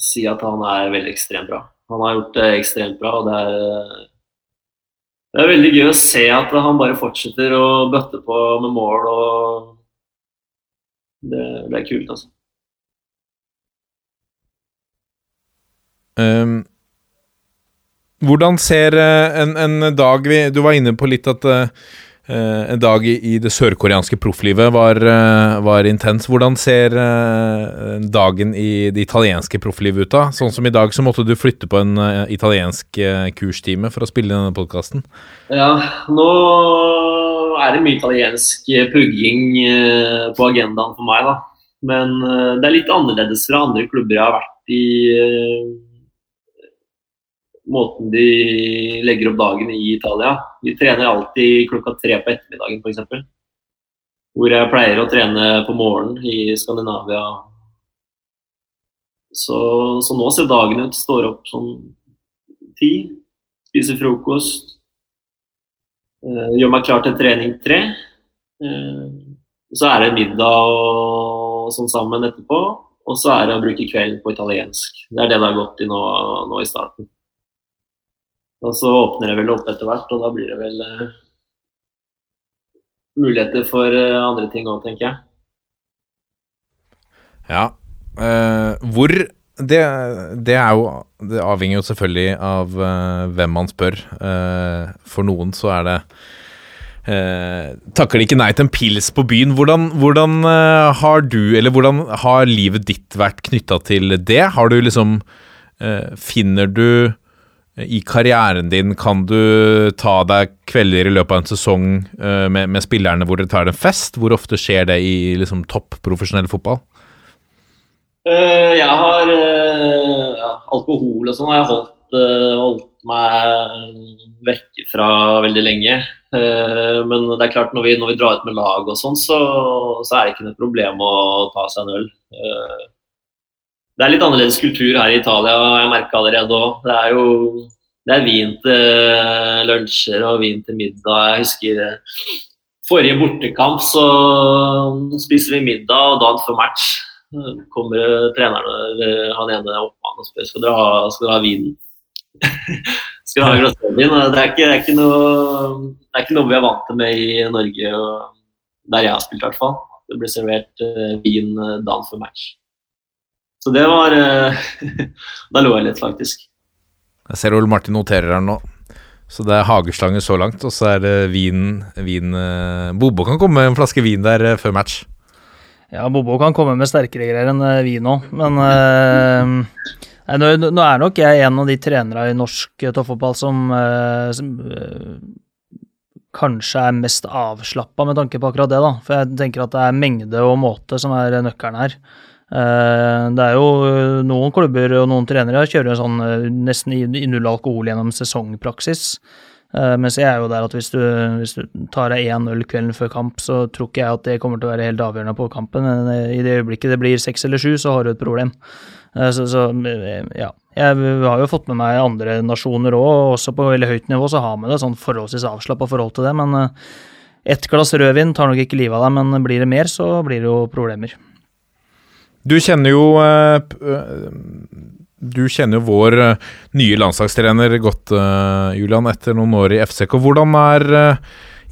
si at han er veldig ekstremt bra. Han har gjort det ekstremt bra, og det er det er veldig gøy å se at han bare fortsetter å bøtte på med mål. og Det, det er kult, altså. Um, hvordan ser eh, en, en dag vi Du var inne på litt at eh, en dag i, det sørkoreanske profflivet var, eh, var intens. Hvordan ser eh, dagen i det italienske profflivet ut da? Sånn som i dag så måtte du flytte på en eh, italiensk eh, kurstime for å spille denne podkasten. Ja, nå er det mye italiensk pugging eh, på agendaen for meg, da. Men eh, det er litt annerledes fra andre klubber jeg har vært i. Måten de legger opp dagen i Italia. Vi trener alltid klokka tre på ettermiddagen, f.eks. Hvor jeg pleier å trene på morgenen i Skandinavia. Så, så nå ser dagen ut. Står opp sånn ti, spiser frokost. Eh, gjør meg klar til trening tre. Eh, så er det middag og sånn sammen etterpå. Og så er det å bruke kvelden på italiensk. Det er det det har gått i nå, nå i starten. Og så åpner det vel opp etter hvert, og da blir det vel uh, muligheter for uh, andre ting òg, tenker jeg. Ja. Uh, hvor det, det er jo Det avhenger jo selvfølgelig av hvem man spør. For noen så er det eh, Takker de ikke nei til en pils på byen? Hvordan, hvordan eh, har du, eller hvordan har livet ditt vært knytta til det? Har du liksom eh, Finner du i karrieren din Kan du ta deg kvelder i løpet av en sesong eh, med, med spillerne hvor dere tar en fest? Hvor ofte skjer det i liksom topp profesjonell fotball? Eh, jeg har eh, ja, alkohol og sånn har jeg holdt, holdt meg vekk fra veldig lenge. Men det er klart når vi, når vi drar ut med lag og sånn, så, så, er det ikke noe problem å ta seg en øl. Det er litt annerledes kultur her i Italia, jeg merka allerede òg. Det er jo det er vin til lunsjer og vin til middag. Jeg husker eh, forrige bortekamp så spiser vi middag, og dagen før match kommer treneren han ene oppmannen og spør skal dere ha, skal dere ha vin. skal dere ha glass rødvin. Det, er ikke, det, noe, det er ikke noe vi er vant til med i Norge, og der jeg har spilt i hvert fall. Det blir servert vin dagen før match. Så det var uh, Da lo jeg litt, faktisk. Jeg ser Ole Martin noterer her nå. Så det er hageslange så langt, og så er det vin, vin Bobo kan komme med en flaske vin der før match. Ja, Bobo kan komme med sterkere greier enn vin vi nå, men uh, nå, nå, er nok jeg en av de trenere i norsk toppfotball som, som uh, kanskje er mest avslappa med tanke på akkurat det, da. For jeg tenker at det er mengde og måte som er nøkkelen her. Det er jo noen klubber og noen trenere kjører sånn nesten i null alkohol gjennom sesongpraksis. Mens jeg er jo der at hvis du, hvis du tar deg én øl kvelden før kamp, så tror ikke jeg at det kommer til å være helt avgjørende på kampen. Men I det øyeblikket det blir seks eller sju, så har du et problem. Så, så, ja. Jeg har jo fått med meg andre nasjoner òg, også på veldig høyt nivå så har vi det sånn forholdsvis avslappa forhold til det. Men ett glass rødvin tar nok ikke livet av deg, men blir det mer, så blir det jo problemer. Du kjenner jo du kjenner jo vår uh, nye landslagstrener godt, Julian, etter noen år i FCK. Hvordan er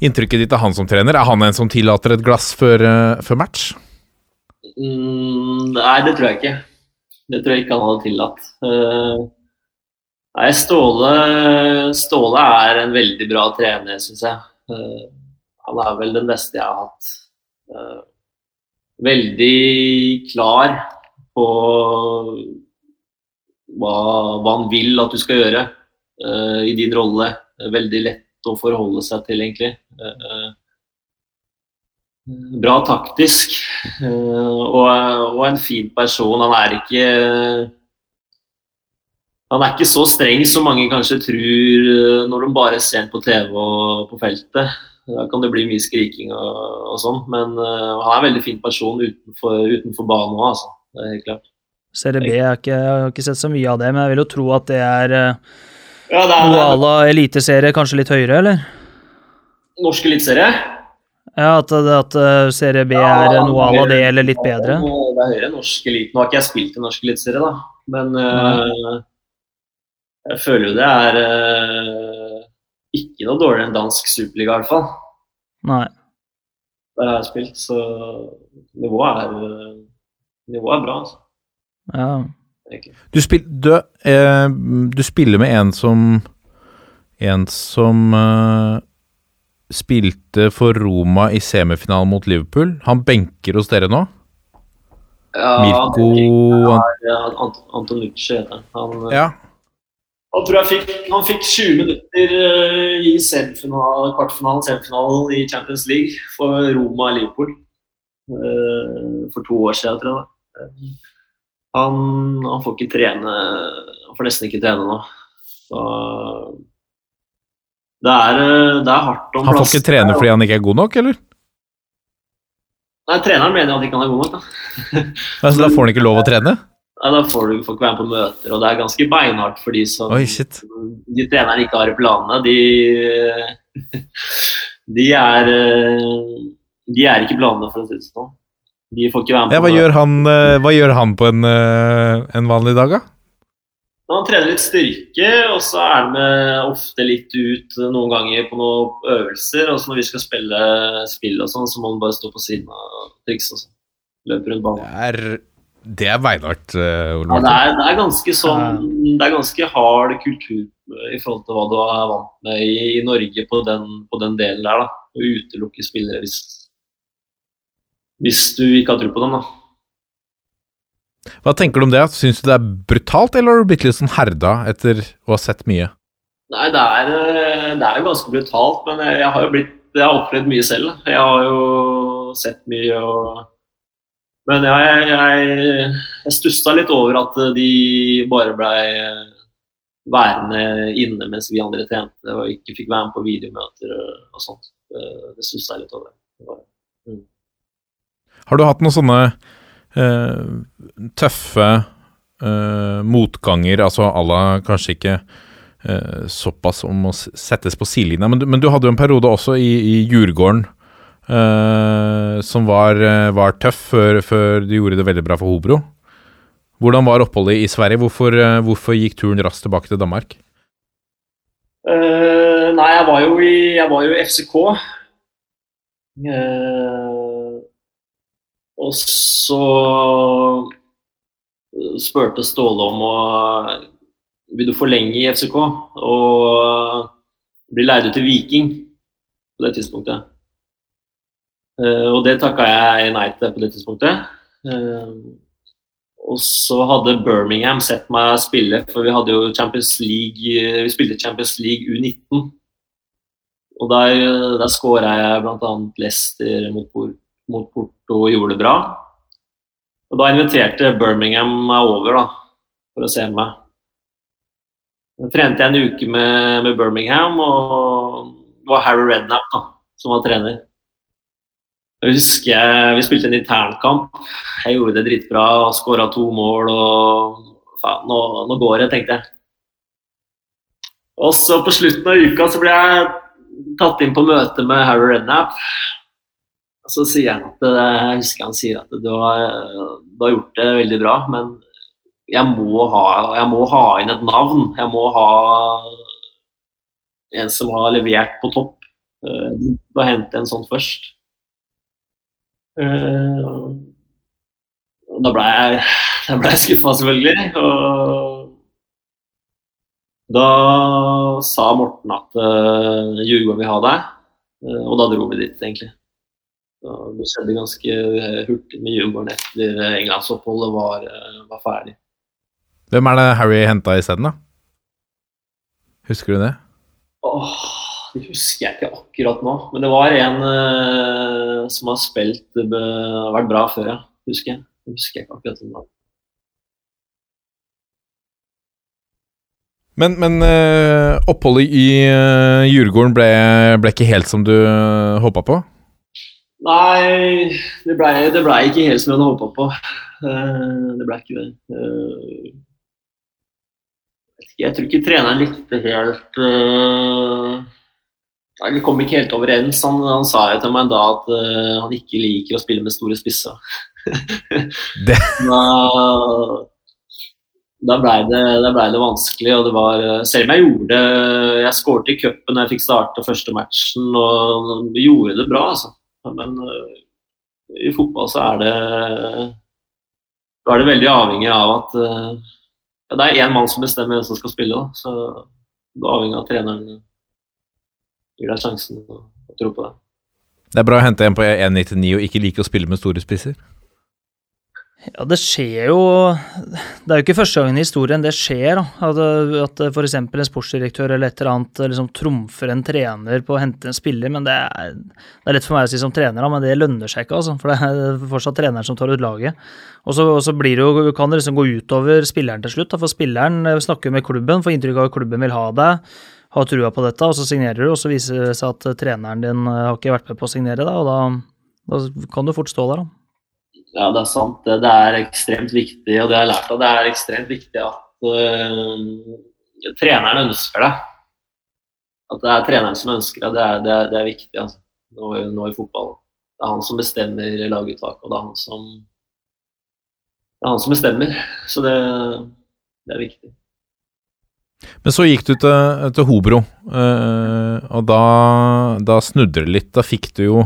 inntrykket ditt av han som trener? Er han en som tillater et glass før, før match? Mm, nei, det tror jeg ikke. Det tror jeg ikke han hadde tillatt. nei, Ståle, Ståle, er en veldig bra trener, syns jeg. han er vel den beste jeg har hatt. Veldig klar på hva, hva, han vil at du skal gjøre uh, i din rolle. Veldig lett å forholde seg til, egentlig. Uh, bra taktisk uh, og, og, en fin person. Han er ikke han er ikke så streng som mange kanskje tror når de bare ser på TV og på feltet. Da kan det bli mye skriking og, og sånn, men han er en veldig fin person utenfor, utenfor banen òg, altså. Det er helt klart. Serie B jeg, ikke, jeg har ikke sett så mye av det, men jeg vil jo tro at det er, uh, ja, noe à la eliteserie, kanskje litt høyere, eller? Norsk eliteserie? Ja, at, at, eh, Serie B ja, er noe à la det, eller litt bedre? Det er høyere norsk elite. Nå har ikke jeg spilt i norsk eliteserie, da, men uh, jeg føler jo det er uh, ikke noe dårligere enn dansk superliga, i hvert fall. Nei. Der har jeg spilt, så nivået er, nivået er bra, altså. Ja. Du, spil, du, eh, du, spiller med en som En som eh, spilte for Roma i semifinalen mot Liverpool. Han benker hos dere nå? Ja, Mirko Antonucci heter han. Eh, ja. Han tror jeg fikk, han fikk 20 minutter uh, i kvartfinalen semifinalen i Champions League for Roma-Liverpool. Uh, for to år siden, tror jeg. Han, han, får ikke trene Han får nesten ikke trene nå. Så det er, det er hardt om plass. Han får ikke trene fordi han ikke er god nok, eller? Nei, treneren mener at ikke han er god nok, da. Men, så da får han ikke lov å trene? Nei, da får du får ikke være med på møter, og det er ganske beinhardt for de som Oi, De trenerne ikke har i planene. De, de er De er ikke planene, for å si det sånn. De får ikke være med ja, hva, gjør han, eh, hva gjør han på en, eh, en vanlig dag, da? Han trener litt styrke, og så er han med ofte litt ut noen ganger på noen øvelser. Og så når vi skal spille spill og sånn, så må han bare stå på siden av triks og sånn. Løpe rundt banen. Det er, det er beinhardt, uh, Ja, det er, det er, ganske sånn Det er ganske hard kultur i forhold til hva du er vant med i, i Norge på den, på den, delen der. da. Å utelukke spillere hvis hvis du ikke har tro på dem, da. Hva tenker du om det? Syns du det er brutalt, eller har du blitt litt sånn herda etter å ha sett mye? Nei, det er, eh, det er jo ganske brutalt, men jeg, jeg har jo blitt Jeg har opplevd mye selv. Jeg har jo sett mye og Men jeg, jeg, jeg stussa litt over at de bare blei værende inne mens vi andre trente og ikke fikk være med på videomøter og sånt. Det, stussa jeg litt over. Mm. Har du hatt noen sånne uh, tøffe uh, motganger, altså à kanskje ikke uh, såpass om å settes på sidelinja, men, men, du hadde jo en periode også i, i Djurgården som var, var tøff før, før, du gjorde det veldig bra for Hobro. Hvordan var oppholdet i Sverige? Hvorfor, hvorfor gikk turen raskt tilbake til Danmark? nei, jeg var jo i, jeg var jo i FCK. Uh, og så spurte Ståle om å vil du forlenge i FCK og bli leid ut til Viking på det tidspunktet. Uh, og det takka jeg nei til på det tidspunktet. Uh, og så hadde Birmingham sett meg spille, for vi hadde jo Champions League Vi spilte Champions League U19. Og der, der skåra jeg bl.a. Leicester mot, mot Porto og gjorde det bra. Og da inviterte Birmingham meg over da, for å se meg. Da trente jeg en uke med, med Birmingham, og det var Harry Redknapp da, som var trener. Jeg husker Vi spilte en internkamp. Jeg gjorde det dritbra og skåra to mål. og ja, nå, nå, går det, tenkte jeg. Og så På slutten av uka så ble jeg tatt inn på møte med Harry Redknapp. Så sier han at jeg husker han sier at du har, du har gjort det veldig bra, men jeg må, ha, jeg må ha inn et navn. Jeg må ha en som har levert på topp. Eh, du må hente en sånn først. Eh, da ble jeg, da ble jeg skuffa, selvfølgelig. Og da sa Morten at uh, Djurgården vil ha deg, uh, og da dro vi dit, egentlig. Så det skjedde ganske hurtig med Djurgården etter englandsoppholdet var, var ferdig. Hvem er det Harry henta isteden, da? Husker du det? Åh, det husker jeg ikke akkurat nå. Men det var en uh, som har spilt uh, vært bra før, ja. Husker jeg. Det husker jeg ikke akkurat nå. Men, men uh, oppholdet i uh, Djurgården ble, ble, ikke helt som du uh, håpa på? Nei, det blei ble ikke helt som jeg hadde håpa på. Uh, det blei ikke det. Jeg tror ikke treneren likte helt uh, Vi kom ikke helt overens. Han, han sa jo til meg da at han ikke liker å spille med store spisser. da da blei det, ble det, vanskelig. og det var, Selv om jeg gjorde det Jeg skåret i cupen da jeg fikk starte første matchen, og gjorde det bra. altså. Men uh, i fotball så er det Da er det veldig avhengig av at uh, ja, det er én mann som bestemmer hvem som skal spille. Da. Så det er avhengig av treneren gir deg sjansen og, og tror på det. Det er bra å hente en på 1,99 og ikke like å spille med store spisser? Ja, det skjer jo Det er jo ikke første gangen i historien det skjer. At, at f.eks. en sportsdirektør eller et eller annet liksom trumfer en trener på å hente en spiller. men Det er, det er lett for meg å si som trener, men det lønner seg ikke. altså, For det er fortsatt treneren som tar ut laget. Og så, og så blir det jo, kan det liksom gå utover spilleren til slutt. Da, for spilleren snakker med klubben, får inntrykk av at klubben vil ha deg, har trua på dette, og så signerer du, og så viser det seg at treneren din har ikke vært med på å signere da, og da, da kan du fort stå der. da. Ja, det er sant. Det, er ekstremt viktig, og det har jeg lært av. Det er ekstremt viktig at uh, treneren ønsker det. At det er treneren som ønsker det, det er, det er, det er viktig altså. nå, nå, i fotball. Det er han som bestemmer laguttaket, og det er han som, det er han som bestemmer. Så det, det er viktig. Men så gikk du til, til Hobro, uh, og da, da snudde det litt. Da fikk du jo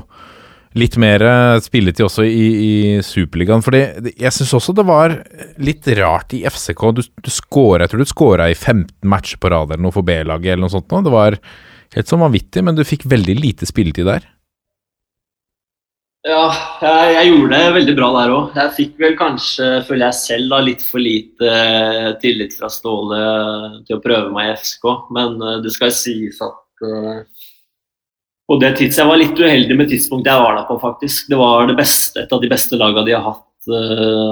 litt mer eh, spilletid også i, i Superligaen. Fordi jeg syns også det var litt rart i FCK. Du, du skåra, jeg tror du skåra i 15 matcher på rad eller noe for B-laget eller noe sånt. Det var helt sånn vanvittig, men du fikk veldig lite spilletid der. Ja, jeg, jeg gjorde det veldig bra der òg. Jeg fikk vel kanskje, føler jeg selv, da, litt for lite uh, tillit fra Ståle til å prøve meg i FCK. Men uh, det skal sies at uh, på det tidspunktet, Jeg var litt uheldig med tidspunktet jeg var der på, faktisk. Det var det beste, et av de beste lagene de har hatt,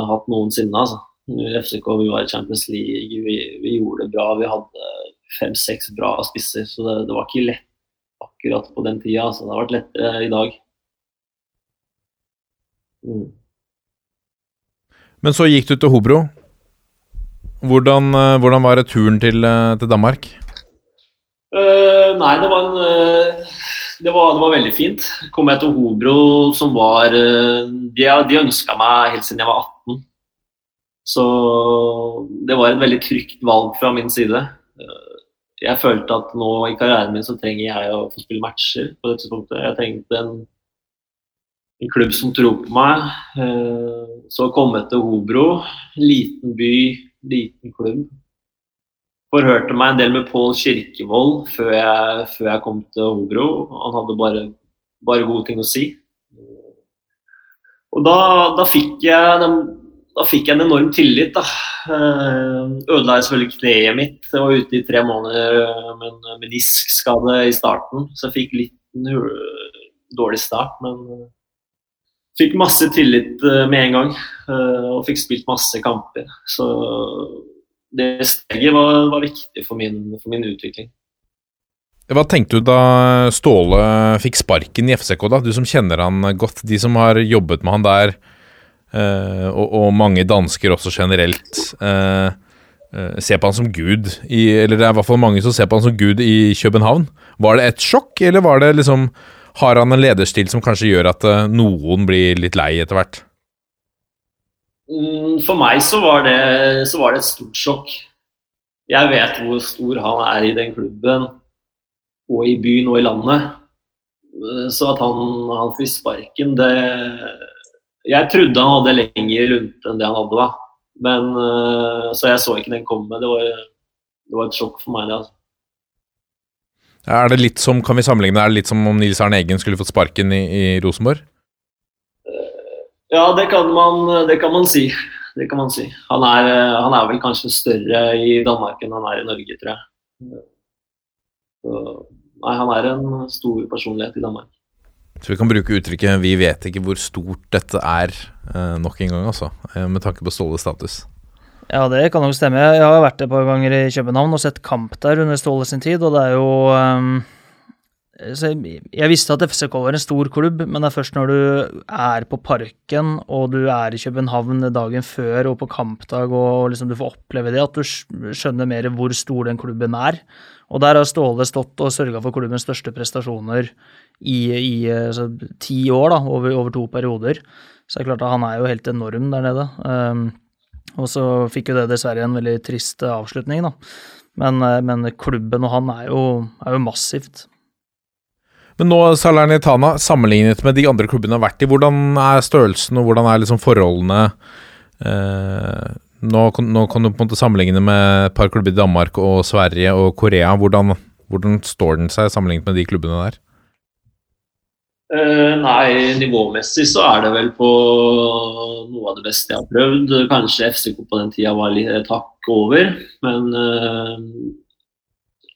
hatt noensinne. altså. FCK vi var i Champions League, vi, vi, gjorde det bra. Vi hadde fem-seks bra spisser, så det, det, var ikke lett akkurat på den tida. Altså. det har vært lettere i dag. Mm. Men så gikk du til Hobro. Hvordan, eh, hvordan var returen til, eh, til Danmark? Uh, nei, det var, en, uh, det, var, det var veldig fint. Kom jeg til Hobro, som var uh, De, de ønska meg helt siden jeg var 18. Så det var et veldig trygt valg fra min side. Jeg følte at nå i karrieren min så trenger jeg å få spille matcher på dette tidspunktet. Jeg trengte en, en klubb som tror på meg. Så kom jeg til Hobro. Liten by, liten klubb forhørte meg en del med Pål Kirkevold før jeg, før jeg, kom til Hobro. Han hadde bare, bare, gode ting å si. Og da, da, fikk, jeg, da fikk jeg en enorm tillit. da. Eh, ødela jeg selvfølgelig kneet mitt. Jeg var ute i tre måneder med en meniskskade i starten, så jeg fikk litt dårlig start. Men fikk masse tillit eh, med en gang, eh, og fikk spilt masse kamper. Så det steget var, var viktig for min, for min, utvikling. Hva tenkte du da Ståle fikk sparken i FCK, da? Du som kjenner han godt. De som har jobbet med han der, eh, og, og, mange dansker også generelt, ser på han som gud. I, eller det er i hvert fall mange som ser på han som gud i København. Var det et sjokk, eller var det liksom Har han en lederstil som kanskje gjør at eh, noen blir litt lei etter hvert? Mm, for meg så var, det, så var, det, et stort sjokk. Jeg vet hvor stor han er i den klubben, og i byen og i landet. Så at han, han fikk sparken, det Jeg trodde han hadde lengre lunte enn det han hadde, da. Men, eh, så jeg så ikke den komme. Det var, det var et sjokk for meg, det. altså. Er det litt som, kan vi sammenligne, er det litt som om Nils Arne Eggen skulle fått sparken i, i Rosenborg? Ja, det kan man, det kan man si. Det kan man si. Han er, han er, vel kanskje større i Danmark enn han er i Norge, tror jeg. Så, nei, han er en stor personlighet i Danmark. Så vi kan bruke uttrykket 'vi vet ikke hvor stort dette er' eh, nok en gang, altså. Eh, med tanke på Ståles status. Ja, det kan nok stemme. Jeg har vært et par ganger i København og sett kamp der under Ståle sin tid, og det er jo um jeg visste at FCK var en stor klubb, men det er først når du er på Parken og du er i København dagen før og på kampdag og liksom du får oppleve det, at du skjønner mer hvor stor den klubben er. Og der har Ståle stått og sørga for klubbens største prestasjoner i, i altså, ti år, da, over, over, to perioder. Så det er klart at han er jo helt enorm der nede. Um, og så fikk jo det dessverre en veldig trist avslutning, da. Men, eh, men klubben og han er jo, er jo massivt. Men nå, Salernitana, sammenlignet med de andre klubbene har vært i, hvordan er størrelsen og hvordan er liksom forholdene eh, nå, nå, kan du på en måte sammenligne med et par klubber i Danmark og Sverige og Korea. Hvordan, hvordan står den seg sammenlignet med de klubbene der? Uh, nei, nivåmessig så er det vel på noe av det beste jeg har prøvd. Kanskje FCK på den tida var litt et hakk over, men uh,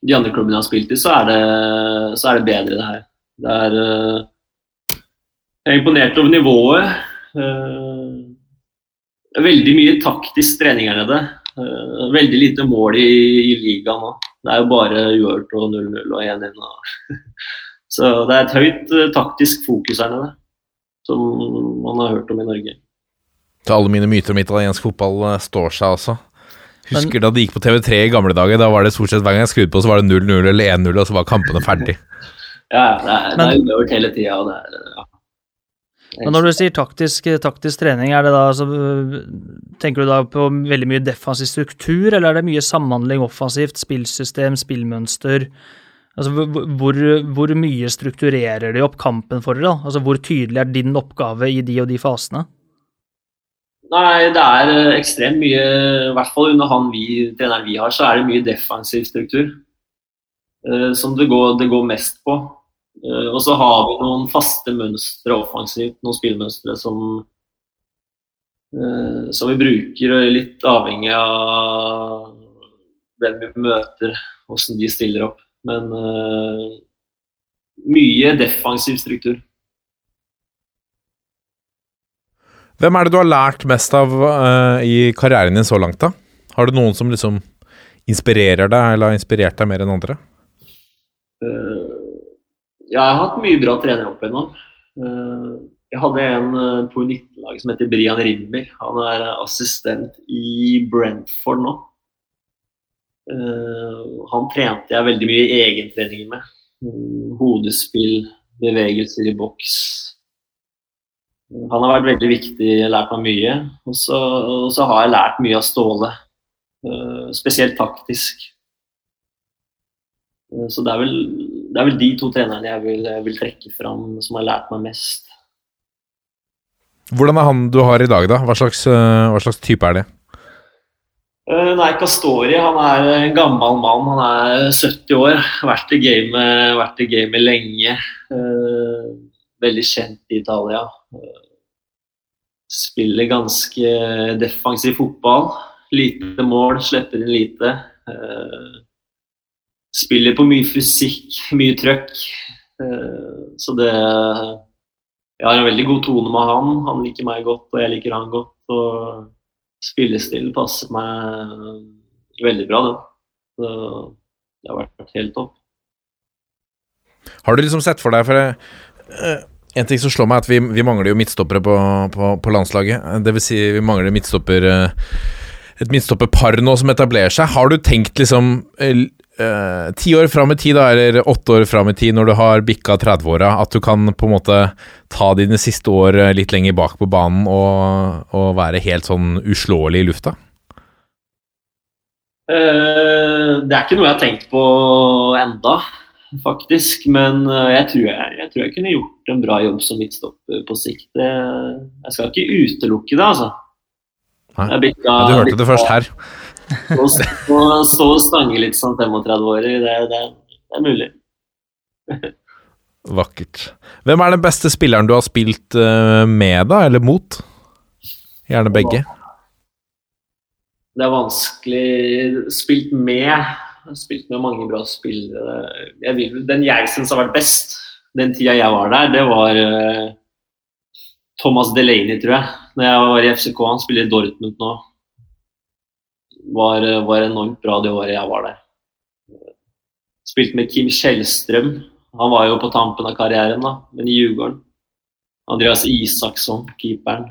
de andre klubbene jeg har spilt i, så er det, så er det bedre, det her. Det er Jeg er imponert over nivået. Uh, veldig mye taktisk trening her nede. Veldig lite mål i, i ligaen nå. Det er jo bare uhørt og 0-0 og 1-1. Så det er et høyt taktisk fokus her nede, som man har hørt om i Norge. Så alle mine myter om italiensk fotball står seg også? Husker Men, da de gikk på TV3 i gamle dager. Da var det stort sett hver gang jeg skrudde på, så var det 0-0 eller 1-0, og så var kampene ferdig. ja, det er, det er hele tida. Ja. Men når du sier taktisk, taktisk, trening, er det da, altså, tenker du da på veldig mye defensiv struktur, eller er det mye samhandling offensivt, spillsystem, spillmønster? Altså, hvor, hvor, mye strukturerer de opp kampen for dere? Altså, hvor tydelig er din oppgave i de og de fasene? Nei, det er eh, ekstremt mye I hvert fall under han vi, treneren vi har, så er det mye defensiv struktur. Uh, som det går, det går, mest på. Uh, og så har vi noen faste mønstre offensivt, noen spillmønstre som uh, som vi bruker, litt avhengig av hvem vi møter, hvordan de stiller opp. Men mye defensiv struktur. Hvem er det du har lært mest av uh, i karrieren din så langt, da? Har du noen som liksom inspirerer deg, eller har inspirert deg mer enn andre? Ja, jeg har hatt mye bra trenere opp igjennom. Uh, jeg hadde en på U19-laget som heter Brian Rimmer. Han er assistent i Brentford nå. Han trente jeg veldig mye Egentrening med. Mm, hodespill, bevegelser i boks. Han har vært veldig viktig, jeg har lært meg mye. Og så, og så har jeg lært mye av Ståle. Spesielt taktisk. Så det er vel det er vel de to trenerne jeg vil, vil, trekke fram som har lært meg mest. Hvordan er han du har i dag, da? Hva slags, eh, hva slags type er det? Uh, nei, Castori han er en gammel mann. Han er 70 år. Vært i gamet, vært i gamet lenge. Uh, veldig kjent i Italia. Uh, spiller ganske defensiv fotball. Lite mål, slipper inn lite. Spiller på mye fysikk, mye trøkk. Eh, så det Jeg har en veldig god tone med han. Han liker meg godt, og jeg liker han godt. Og spillestilen passer meg veldig bra, den. Det har vært helt topp. Har du liksom sett for deg for det, uh, En ting som slår meg, er at vi, vi mangler jo midtstoppere på, på, på, landslaget. Det vil si, vi mangler midtstopper uh, et midtstopperpar nå som etablerer seg. Har du tenkt liksom uh, ti år fram i tid, eller åtte år fram i tid, når du har bikka 30-åra, at du kan på en måte ta dine siste år eh, litt lenger bak på banen og, og være helt sånn uslåelig i lufta? Uh, det er ikke noe jeg har tenkt på enda, faktisk. Men jeg tror jeg, jeg tror jeg, kunne gjort en bra jobb som midtstopper på sikt. Jeg skal ikke utelukke det, altså. Bikka, ja, du hørte det først her. Å stå og stange litt som 35-åring, det, det, det, er mulig. Vakkert. Hvem er den beste spilleren du har spilt uh, med, da, eller mot? Gjerne begge. Det er vanskelig Spilt med. Jeg har spilt med mange bra spillere. Jeg den jeg syns har vært best, den tida jeg var der, det var uh, Thomas Delaney, tror jeg. Når jeg var i FCK, han spiller i Dortmund nå var, var, enormt bra det året jeg var der. Spilte med Kim Kjellstrøm. Han var jo på tampen av karrieren, da, men i Djurgården. Andreas Isaksson, keeperen.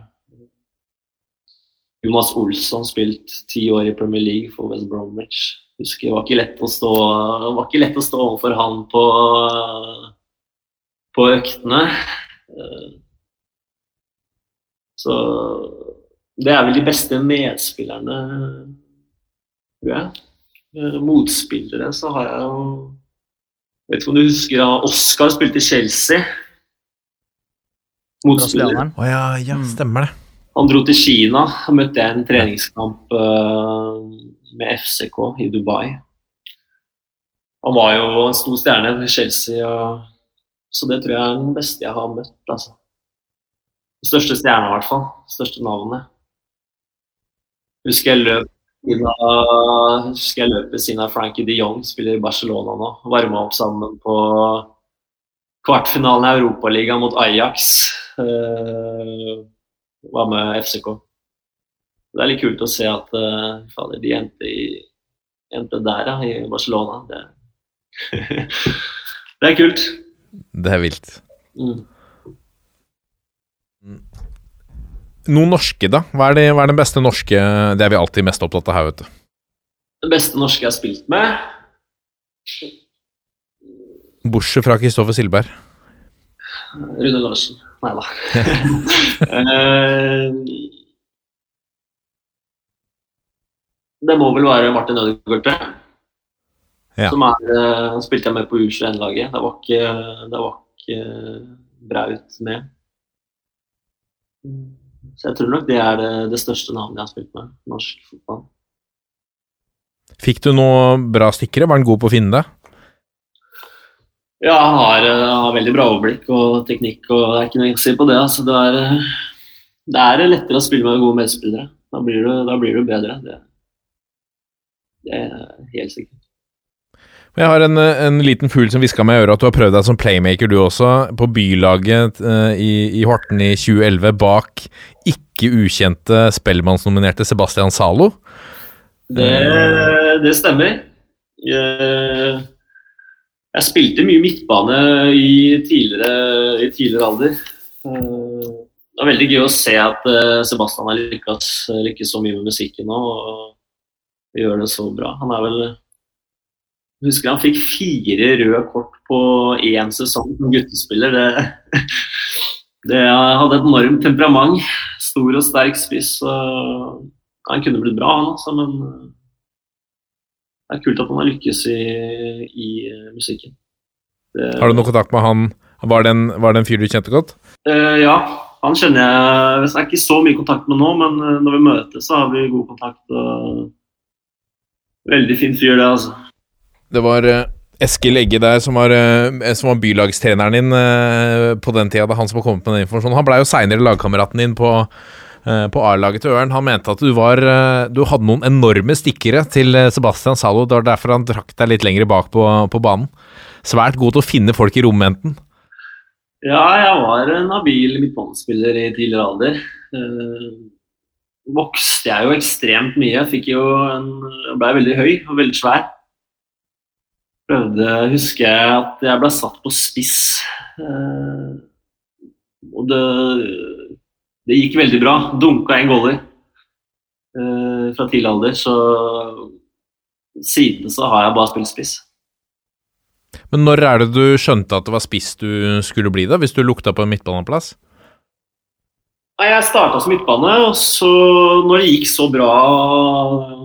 Jonas Olsson spilt ti år i Premier League for West Bromwich. Husker Det var ikke lett å stå, var ikke lett å stå overfor han på, på øktene. Så det er vel de beste medspillerne tror jeg. Eh, motspillere så har jeg jo Vet ikke om du husker da Oscar spilte i Chelsea. Motspiller. Å oh, ja, ja, mm. stemmer det. Han dro til Kina. Møtte jeg en treningskamp uh, med FCK i Dubai. Han var jo en stor stjerne i Chelsea, så det tror jeg er den beste jeg har møtt. altså. Den største stjerna, i hvert fall. Største navnet. Husker jeg løp husker jeg løp ved siden av Frankie de Jong spiller i Barcelona nå. Varma opp sammen på kvartfinalen i Europaligaen mot Ajax. Uh, var med FCK. Det er litt kult å se at uh, fader, de endte, i, endte der, ja, i Barcelona. Det, det er kult. Det er vilt. Mm. Noen norske, da? Hva er, det, hva er den beste norske Det er vi alltid mest opptatt av her, vet du. Det beste norske jeg har spilt med? Bortsett fra Kristoffer Silberg. Rune Larsen. Nei da. Eh, det må vel være Martin Ødegaard, ja. Som er, uh, spilte jeg med på U21-laget. Det var ikke, det var ikke Braut med. Så jeg tror nok det er det, det største navnet jeg har spilt med, norsk fotball. Fikk du noe bra stikkere? Var han god på å finne det? Ja, han har, eh, har, veldig bra overblikk og teknikk, og det er ikke noe å si på det. Altså, det, er, eh, det er lettere å spille med gode medspillere. Da blir du, da blir du bedre. Det, det er helt sikkert. Jeg har en, en liten fugl som hviska meg i øret at du har prøvd deg som playmaker, du også, på bylaget uh, i, i, Horten i 2011, bak ikke ukjente Spellemannsnominerte Sebastian Zalo. Det, det stemmer. Jeg, jeg spilte mye midtbane i tidligere, i tidligere alder. Eh, Det var veldig gøy å se at eh, Sebastian har lykkes, lykkes så mye med musikken nå. og gjør det så bra. Han er vel husker han fikk fire røde kort på én sesong som guttespiller. Det, det hadde et enormt temperament. Stor og sterk spiss. Han kunne blitt bra, han også, men det er kult at han har lykkes i, i musikken. Det, Har du noe kontakt med han? Var det en, var det en fyr du kjente godt? Uh, ja, han kjenner jeg Jeg er ikke så mye kontakt med nå, men eh, når vi møtes, så har vi god kontakt. og Veldig fin fyr, det, altså. Det var eh, Eskil Egge der som var, eh, som var bylagstreneren din eh, på den tida. Han som har kommet med den informasjonen. Han blei jo seinere lagkameraten din på, på A-laget til Ørn. Han mente at du, var, du hadde noen enorme stikkere til Sebastian Zalo. Det var derfor han trakk deg litt lenger bak på, på banen. Svært god til å finne folk i romventen. Ja, jeg var en habil midtbanespiller i tidligere alder. Eh, vokste jeg jo ekstremt mye. Jeg jo en Jeg ble veldig høy og veldig svær. Prøvde, husker jeg, at jeg ble satt på spiss. Eh, og det, det gikk veldig bra. Dunka en goller eh, fra tidlig alder, så siden så har jeg bare spilt spiss. Men når er det du skjønte at det var spiss du skulle bli, da? Hvis du lukta på en midtbaneplass? Jeg starta som midtbane, og så når det gikk så bra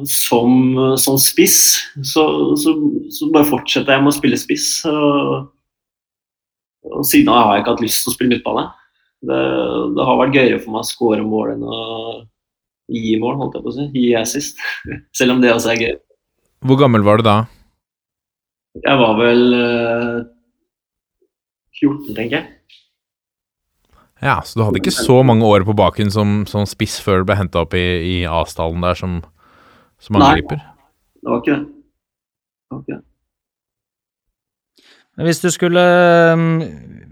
som, som spiss, så, så, så bare fortsetter jeg med å spille spiss. Og, og siden har jeg ikke hatt lyst til å spille midtbane. Det, det har vært gøyere for meg å skåre mål enn å gi mål, holdt jeg på å si. Gi assist. Selv om det også er gøy. Hvor gammel var du da? Jeg var vel eh, 14, tenker jeg. Ja, så du hadde ikke så mange år på baken som, som spiss før du ble henta opp i, i A-stallen der som, som Nei. angriper? Det var ikke det. var ikke det. Men Hvis du skulle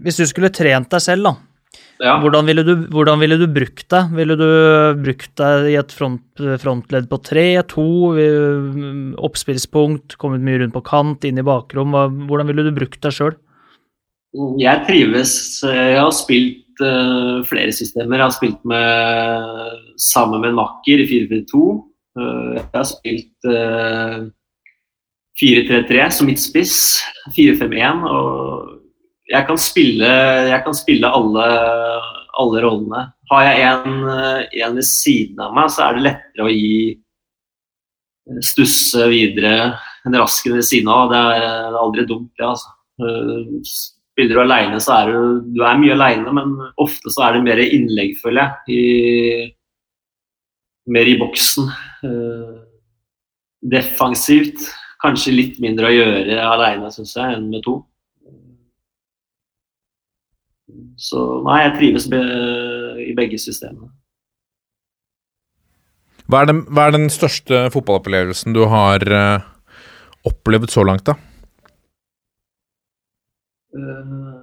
Hvis du skulle trent deg selv, da. Ja. Hvordan ville du, hvordan ville du brukt deg? Ville du brukt deg i et front, frontledd på tre, to, oppspillspunkt, kommet mye rundt på kant, inn i bakrom? Hvordan ville du brukt deg sjøl? Jeg trives Jeg har spilt eh, flere systemer. Jeg har spilt med, sammen med en makker i 4-4-2. Eh, jeg har spilt uh, 4-3-3 som midtspiss. 4-5-1. Og jeg kan spille, jeg kan spille alle, alle rollene. Har jeg en, eh, en ved siden av meg, så er det lettere å gi eh, stusse videre en raskere ved siden av. Det er, det er aldri dumt, det. altså. Spiller du aleine, så er du, du er mye aleine, men ofte så er det mer innlegg, føler jeg. I, mer i boksen. Eh, defensivt. Kanskje litt mindre å gjøre aleine, syns jeg, enn med to. Så nei, jeg trives be, i begge systemene. Hva er den, hva er den største fotballopplevelsen du har uh, opplevd så langt, da? Eh,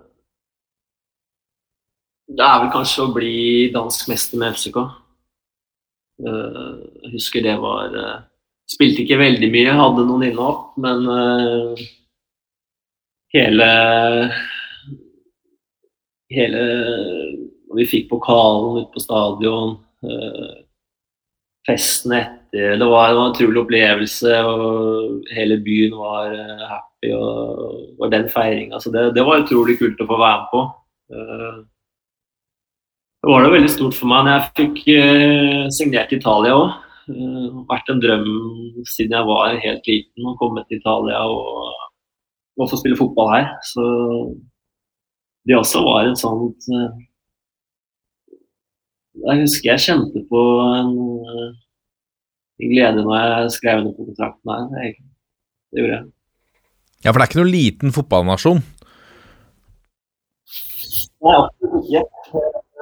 Det er vel kanskje å bli dansk mester med FCK. Eh, Jeg husker det var eh, Spilte ikke veldig mye, hadde noen innhopp, men hele Hele vi fikk pokalen ut på stadion, festen etter Det var det var en utrolig opplevelse, og hele byen var eh, happy. og var den feiringa. Så det, det var utrolig kult å få være med på. Eh, Det var det veldig stort for meg når jeg fikk eh, signert Italia òg. Det vært en drøm siden jeg var helt liten å komme til Italia og, og få spille fotball her. Så det også var et sånt eh, Jeg husker jeg kjente på eh, en glede når jeg skrev under på kontrakten her. Det, det gjorde jeg. Ja, for det er ikke noen liten fotballnasjon. Nei, absolutt ikke.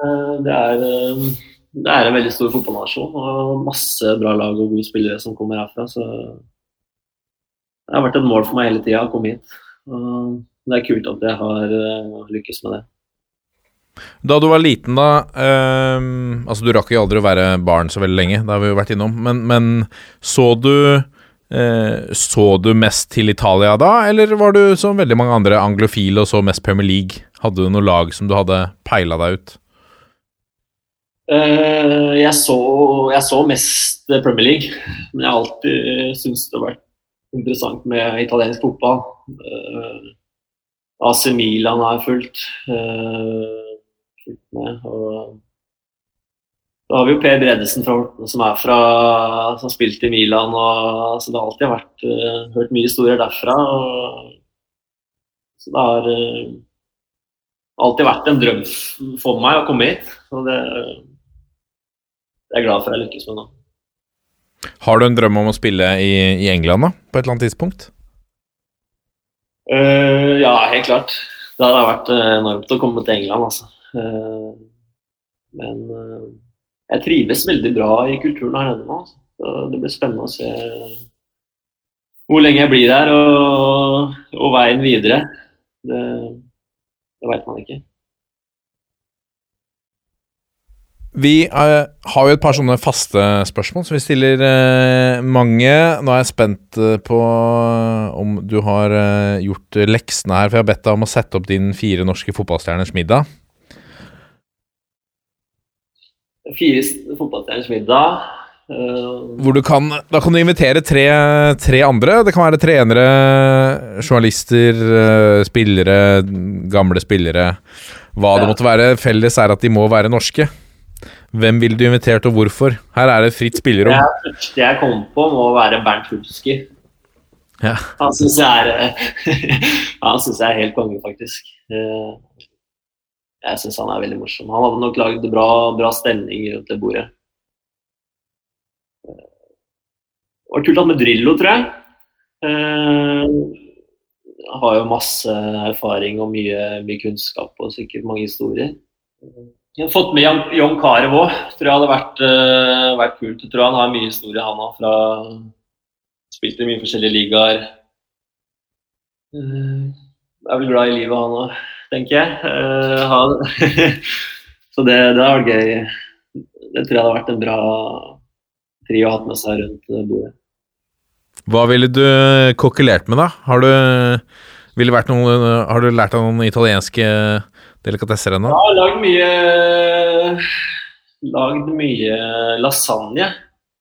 Eh, Det er, eh, det er en veldig stor fotballnasjon og masse bra lag og gode spillere som kommer herfra. Så det har vært et mål for meg hele tida å komme hit. Og det er kult at jeg har eh, lykkes med det. Da du var liten, da um, Altså, du rakk jo aldri å være barn så veldig lenge, det har vi jo vært innom, men, men så du uh, Så du mest til Italia da, eller var du som veldig mange andre anglofile og så mest Premier League? Hadde du noe lag som du hadde peila deg ut? Uh, jeg, så, jeg så mest Premier League, men jeg har alltid syntes det har vært interessant med italiensk fotball. Uh, AC Milan har jeg fulgt. Uh, fulgt med, og da har vi jo Per Bredesen fra som er fra som har spilt i Milan. Og, så det har alltid vært uh, hørt mye historier derfra. Og, så det har alltid vært en drøm for meg å komme hit. Og det, det er jeg glad for jeg lykkes med nå. Har du en drøm om å spille i, i England da, på et eller annet tidspunkt? Uh, ja, helt klart. Det hadde vært uh, enormt å komme til England, altså. Uh, men jeg trives veldig bra i kulturen her nede nå. Det blir spennende å se hvor lenge jeg blir her og, og veien videre. Det, det veit man ikke. Vi er, har jo et par sånne faste spørsmål som vi stiller eh, mange. Nå er jeg spent på om du har gjort leksene her, for jeg har bedt deg om å sette opp din fire norske fotballstjerners middag. Fire fotballstjerners middag Hvor du kan Da kan du invitere tre, tre andre. Det kan være trenere, journalister, spillere, gamle spillere. Hva det måtte være. Felles er at de må være norske. Hvem ville du invitert, og hvorfor? Her er det fritt spillerom. Det første jeg kom på, må være Bernt Hulski. Ja. Han syns jeg, jeg, er helt konge, faktisk. Eh, jeg syns han er veldig morsom. Han hadde nok lagd bra, bra stemning rundt det bordet. Eh, det var kult at med Drillo, tror jeg. Jeg eh, har jo masse erfaring og mye, mye kunnskap og sikkert mange historier. Jeg har fått med John Carew òg. Tror jeg hadde vært, uh, vært, kult. Jeg tror han har mye historie, han. Fra Spilt i mye forskjellige ligaer. Uh, er vel glad i livet, han òg, tenker jeg. Han, så det, det har vært gøy. Det tror jeg hadde vært en bra trio å ha med seg rundt bordet. Hva ville du kokkelert med, da? Har du, noen, har du lært av noen italienske delikatesser ennå? Jeg har lagd mye Lagd mye lasagne.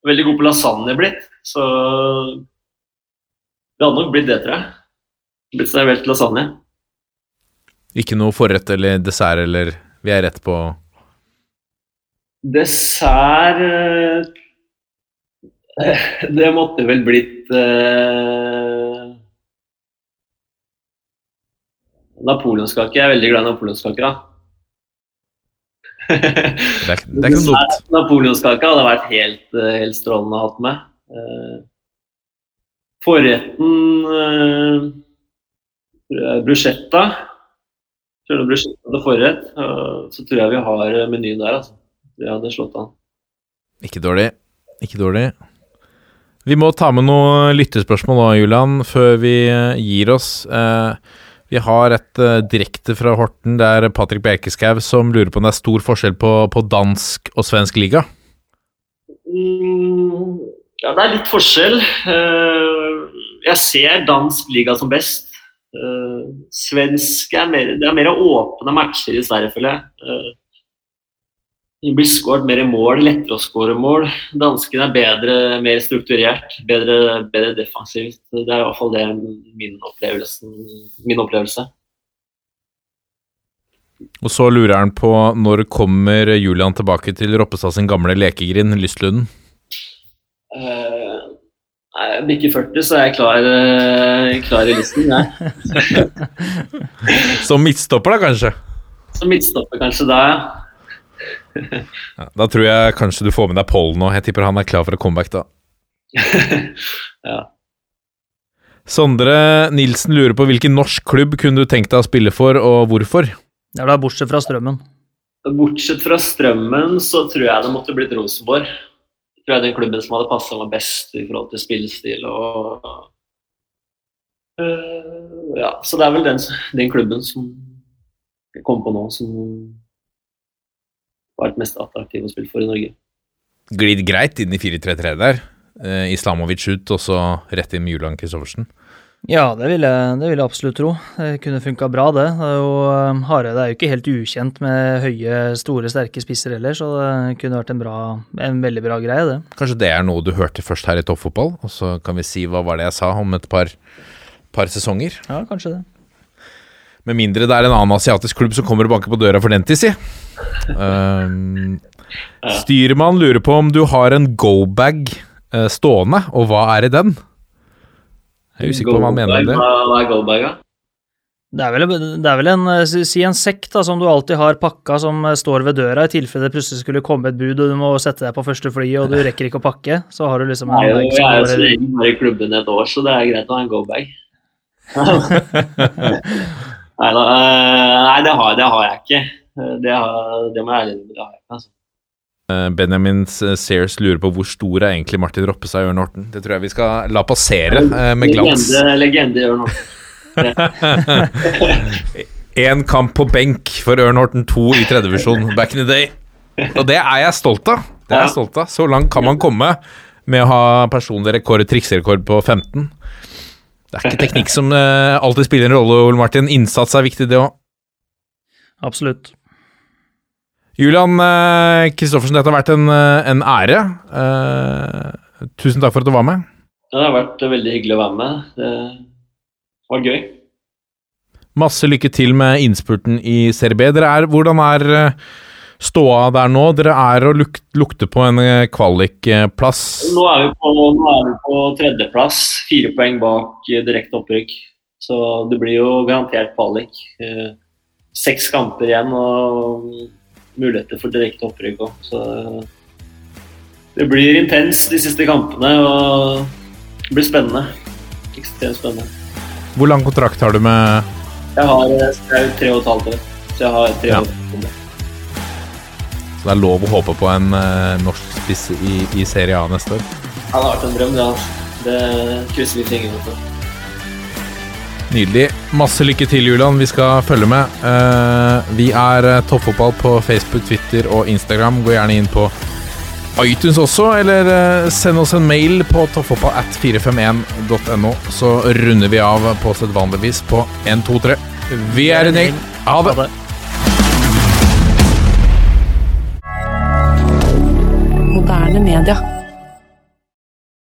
Veldig god på lasagne blitt, så det hadde nok blitt det, tror jeg. Blitt servert lasagne. Ikke noe forrett eller dessert, eller vi er rett på Dessert eh, Det måtte vel blitt uh, Napoleonskake. Jeg er veldig glad i napoleonskaker, da. det, er, det er ikke noe dumt. Napoleonskake hadde vært helt, eh, helt strålende å ha med. Uh, forretten uh, bruschetta. Kjører bruschetta til forrett, uh, så tror jeg vi har menyen der. altså. Vi hadde slått an. Ikke dårlig. Ikke dårlig. Vi må ta med noen lyttespørsmål nå, Julian, før vi gir oss. Vi har et direkte fra Horten. Det er Patrick Bekeskau som lurer på om det er stor forskjell på, på dansk og svensk liga? Mm, ja, det er litt forskjell. Jeg ser dansk liga som best. Uh, svensk er mer, det er mer åpne matcher i Sverige, føler jeg. Det blir skåret mer mål, lettere å skåre mål. Danskene er bedre, mer strukturert, bedre, bedre defensivt. Det er i hvert fall det min, min opplevelse. Og så lurer han på når kommer Julian tilbake til Roppestad sin gamle lekegrind, Lystlunden? Uh, jeg bikker 40, så er jeg klar, uh, klar i listen, Ja. Som midtstopper, da, kanskje? Som midtstopper, kanskje da, ja ja, da tror jeg kanskje du får med deg Pollen nå. Jeg tipper han er klar for et comeback da. ja. Sondre Nilsen lurer på hvilken norsk klubb kunne du tenkt deg å spille for, og hvorfor? Ja, da Bortsett fra Strømmen. Bortsett fra Strømmen så tror jeg det måtte blitt Rosenborg. Tror jeg den klubben som hadde passa meg best i forhold til spillestil og uh, Ja, så det er vel den, den klubben som jeg kom på nå, som var det mest attraktive å spille for i Norge. Glidd greit inn i 4-3-3 der. Eh, Islamovic ut, og så rett inn med Julian Kristoffersen. Ja, det vil jeg, det vil jeg absolutt tro. Det kunne funka bra, det. det er jo, eh, Hareide er jo ikke helt ukjent med høye, store, sterke spisser heller, så det kunne vært en, bra, en veldig bra greie, det. Kanskje det er noe du hørte først her i Toppfotball, og så kan vi si hva var det jeg sa om et par, par sesonger. Ja, kanskje det. Med mindre det er en annen asiatisk klubb som kommer og banker på døra for den tid, si. Um, styrmann lurer på om du har en go-bag uh, stående, og hva er i den? Jeg er usikker på hva han mener med det. Hva er goldbag, da? Det er, vel, det er vel en, eh, si en sekk da, som du alltid har pakka som eh, står ved døra, i tilfelle det plutselig skulle komme et bud og du må sette deg på første fly og du rekker ikke å pakke. Så har du liksom en Nei, bag jeg er jo så lenge bare i klubben et år, så det er greit å ha en go-bag. nei, eh, nei det, har, det har jeg ikke. Det, har, det må jeg ærlig innrømme, det har jeg ikke. Altså. Uh, Benjamin Sears lurer på hvor stor er egentlig Martin Roppestad i Ørn Horten. Det tror jeg vi skal la passere uh, med glans. Legende, legende Ørn Horten. Én kamp på benk for Ørn Horten 2 i tredjevisjon back in the day. Og det er jeg stolt av. Det er jeg stolt av. Så langt kan man komme med å ha personlig rekord, trikserekord på 15. Det er ikke teknikk som eh, alltid spiller en rolle, Ole Martin. Innsats er viktig, det òg. Absolutt. Julian eh, Kristoffersen, dette har vært en, eh, en ære. Uh, tusen takk for at du var med. Det har vært veldig hyggelig å være med. Det var gøy. Masse lykke til med innspurten i Serie B. Er, hvordan er ståa der nå? Dere er og luk lukte på en kvalikplass. Nå er vi på, nå er vi på tredjeplass, fire poeng bak direkte opprykk. Så det blir jo garantert kvalik. Seks kamper igjen og muligheter for direkte opprykk òg. Så det blir intens de siste kampene og det blir spennende. Ekstremt spennende. Hvor lang kontrakt har du med Jeg har eh, tre og et halvt år, så jeg har tre Ja. år. Så det er lov å håpe på en eh, norsk spiss i, i Serie A neste år. Ja, det har vært en drøm, det. altså. Det krysser vi fingrene for. Nydelig. Masse lykke til, Julian. Vi skal følge med. Eh, vi er eh, Toppfotball på Facebook, Twitter og Instagram. Gå gjerne inn på iTunes også, eller eh, send oss en mail på toppfotballat451.no, så runder vi av på sedvanlig vis på 1, 2, 3. Vi er en gjeng. Ha det! Ha det. Moderne media.